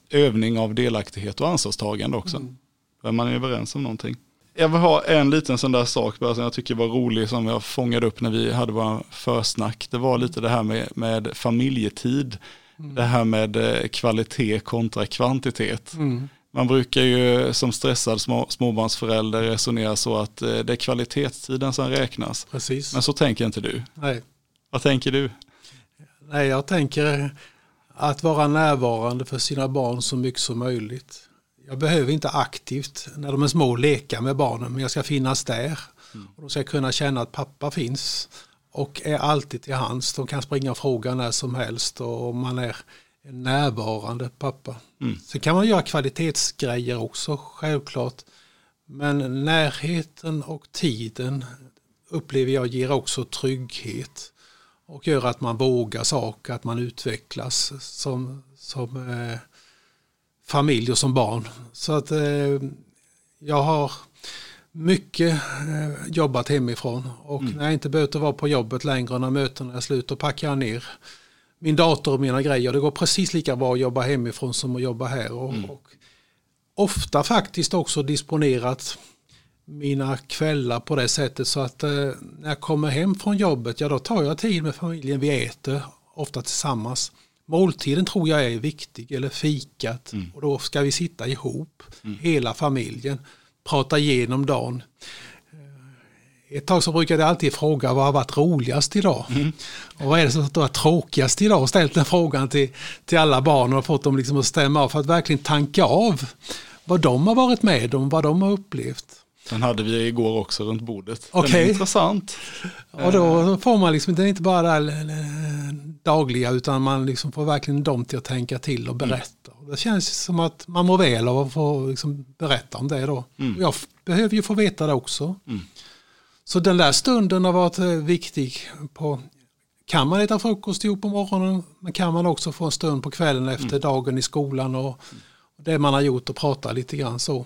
Speaker 1: övning av delaktighet och ansvarstagande också. Mm. Där man är överens om någonting. Jag vill ha en liten sån där sak bara som jag tycker var rolig som jag fångade upp när vi hade våra försnack. Det var lite det här med, med familjetid. Mm. Det här med eh, kvalitet kontra kvantitet. Mm. Man brukar ju som stressad små, småbarnsförälder resonera så att eh, det är kvalitetstiden som räknas.
Speaker 2: Precis.
Speaker 1: Men så tänker inte du.
Speaker 2: Nej.
Speaker 1: Vad tänker du?
Speaker 2: Nej, jag tänker att vara närvarande för sina barn så mycket som möjligt. Jag behöver inte aktivt när de är små leka med barnen men jag ska finnas där. Mm. Och de ska kunna känna att pappa finns och är alltid till hands. De kan springa och fråga när som helst och man är en närvarande pappa. Mm. Så kan man göra kvalitetsgrejer också självklart. Men närheten och tiden upplever jag ger också trygghet och gör att man vågar saker, att man utvecklas som, som eh, familj och som barn. Så att eh, jag har mycket eh, jobbat hemifrån och mm. när jag inte behövt vara på jobbet längre när mötena är slut då packar jag ner min dator och mina grejer. Det går precis lika bra att jobba hemifrån som att jobba här. Och, mm. och ofta faktiskt också disponerat mina kvällar på det sättet så att eh, när jag kommer hem från jobbet, ja då tar jag tid med familjen, vi äter ofta tillsammans. Måltiden tror jag är viktig, eller fikat. Mm. Och då ska vi sitta ihop, mm. hela familjen, prata igenom dagen. Eh, ett tag så brukade jag alltid fråga vad har varit roligast idag? Mm. Och vad är det som har varit tråkigast idag? Och ställt den frågan till, till alla barn och fått dem liksom att stämma av för att verkligen tanka av vad de har varit med om, vad de har upplevt.
Speaker 1: Den hade vi igår också runt bordet.
Speaker 2: Okay. Den
Speaker 1: är intressant.
Speaker 2: Och då får man liksom, det är inte bara det dagliga utan man liksom får verkligen dem till att tänka till och berätta. Mm. Det känns som att man mår väl av att få liksom berätta om det då. Mm. Jag behöver ju få veta det också. Mm. Så den där stunden har varit eh, viktig. På, kan man äta frukost ihop på morgonen men kan man också få en stund på kvällen efter mm. dagen i skolan och, och det man har gjort och prata lite grann så.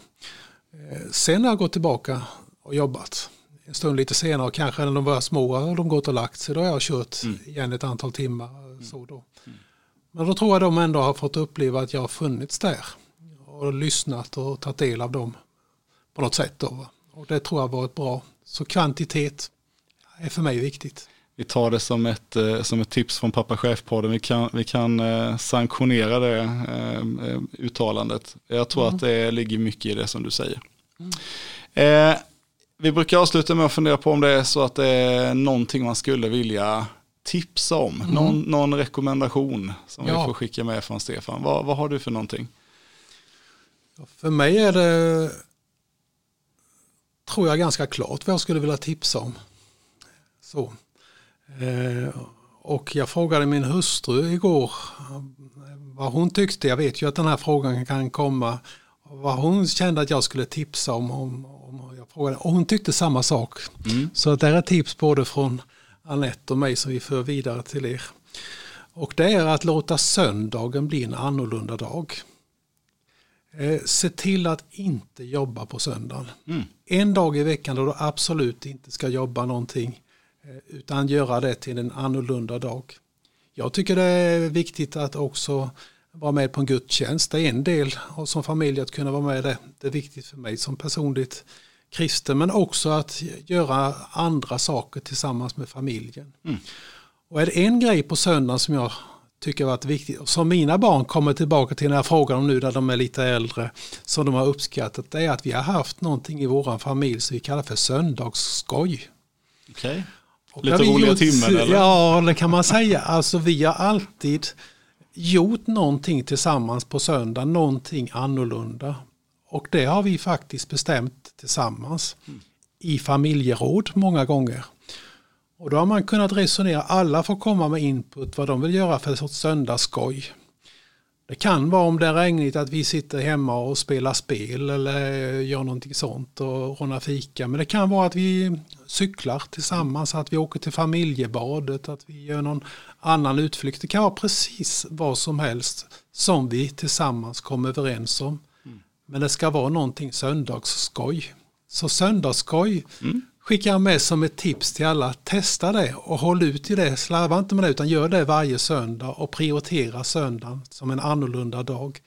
Speaker 2: Eh, sen har jag gått tillbaka och jobbat. En stund lite senare, kanske när de var små, och de gått och lagt sig. Då har jag kört mm. igen ett antal timmar. Mm. Så då. Mm. Men då tror jag de ändå har fått uppleva att jag har funnits där. Och lyssnat och tagit del av dem på något sätt. Då. Och det tror jag har varit bra. Så kvantitet är för mig viktigt.
Speaker 1: Vi tar det som ett, eh, som ett tips från Pappa Chef-podden. Vi kan, vi kan eh, sanktionera det eh, uttalandet. Jag tror mm. att det ligger mycket i det som du säger. Mm. Eh, vi brukar avsluta med att fundera på om det är så att det är någonting man skulle vilja tipsa om. Mm. Någon, någon rekommendation som ja. vi får skicka med från Stefan. Vad, vad har du för någonting?
Speaker 2: För mig är det, tror jag, ganska klart vad jag skulle vilja tipsa om. Så. Eh, och jag frågade min hustru igår vad hon tyckte. Jag vet ju att den här frågan kan komma. Vad hon kände att jag skulle tipsa om. om, om jag frågade, och hon tyckte samma sak. Mm. Så det är ett tips både från Anette och mig som vi för vidare till er. Och det är att låta söndagen bli en annorlunda dag. Eh, se till att inte jobba på söndagen. Mm. En dag i veckan då du absolut inte ska jobba någonting. Eh, utan göra det till en annorlunda dag. Jag tycker det är viktigt att också vara med på en gudstjänst. Det är en del och som familj att kunna vara med det. Det är viktigt för mig som personligt kristen men också att göra andra saker tillsammans med familjen. Mm. Och är det en grej på söndagen som jag tycker varit viktigt, och som mina barn kommer tillbaka till när jag frågar dem nu när de är lite äldre, som de har uppskattat, det är att vi har haft någonting i vår familj som vi kallar för söndagsskoj.
Speaker 1: Okay. Lite roliga gjort, timmen eller?
Speaker 2: Ja, det kan man säga. Alltså vi har alltid gjort någonting tillsammans på söndag, någonting annorlunda. Och det har vi faktiskt bestämt tillsammans mm. i familjeråd många gånger. Och då har man kunnat resonera, alla får komma med input vad de vill göra för sorts söndagsskoj. Det kan vara om det är regnigt att vi sitter hemma och spelar spel eller gör någonting sånt och rånar fika. Men det kan vara att vi cyklar tillsammans, att vi åker till familjebadet, att vi gör någon annan utflykt. Det kan vara precis vad som helst som vi tillsammans kommer överens om. Mm. Men det ska vara någonting söndagsskoj. Så söndagsskoj mm skickar jag med som ett tips till alla. Testa det och håll ut i det. Slarva inte med det utan gör det varje söndag och prioritera söndagen som en annorlunda dag.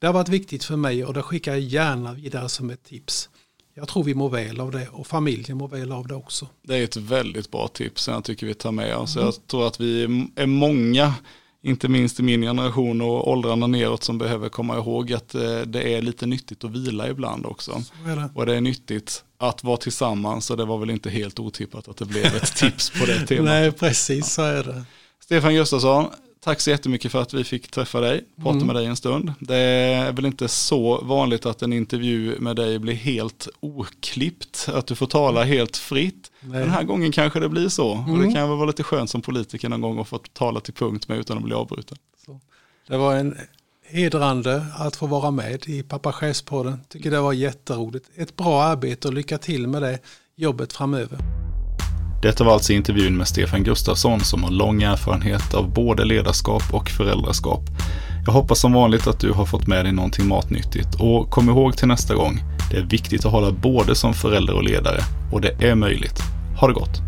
Speaker 2: Det har varit viktigt för mig och det skickar jag gärna vidare som ett tips. Jag tror vi mår väl av det och familjen mår väl av det också.
Speaker 1: Det är ett väldigt bra tips som jag tycker vi tar med oss. Mm. Jag tror att vi är många inte minst i min generation och åldrarna neråt som behöver komma ihåg att eh, det är lite nyttigt att vila ibland också. Det. Och det är nyttigt att vara tillsammans och det var väl inte helt otippat att det blev ett tips på det temat.
Speaker 2: Nej, precis så är det.
Speaker 1: Stefan Gustafsson, tack så jättemycket för att vi fick träffa dig, prata mm. med dig en stund. Det är väl inte så vanligt att en intervju med dig blir helt oklippt, att du får tala helt fritt. Nej. Den här gången kanske det blir så. Mm. Och det mm. kan väl vara lite skönt som politiker någon gång att få tala till punkt med utan att bli avbruten. Så.
Speaker 2: Det var en hedrande att få vara med i Pappa Chefspodden. Tycker det var jätteroligt. Ett bra arbete och lycka till med det jobbet framöver.
Speaker 1: Detta var alltså intervjun med Stefan Gustafsson som har lång erfarenhet av både ledarskap och föräldraskap. Jag hoppas som vanligt att du har fått med dig någonting matnyttigt och kom ihåg till nästa gång, det är viktigt att hålla både som förälder och ledare och det är möjligt. Ha det gott!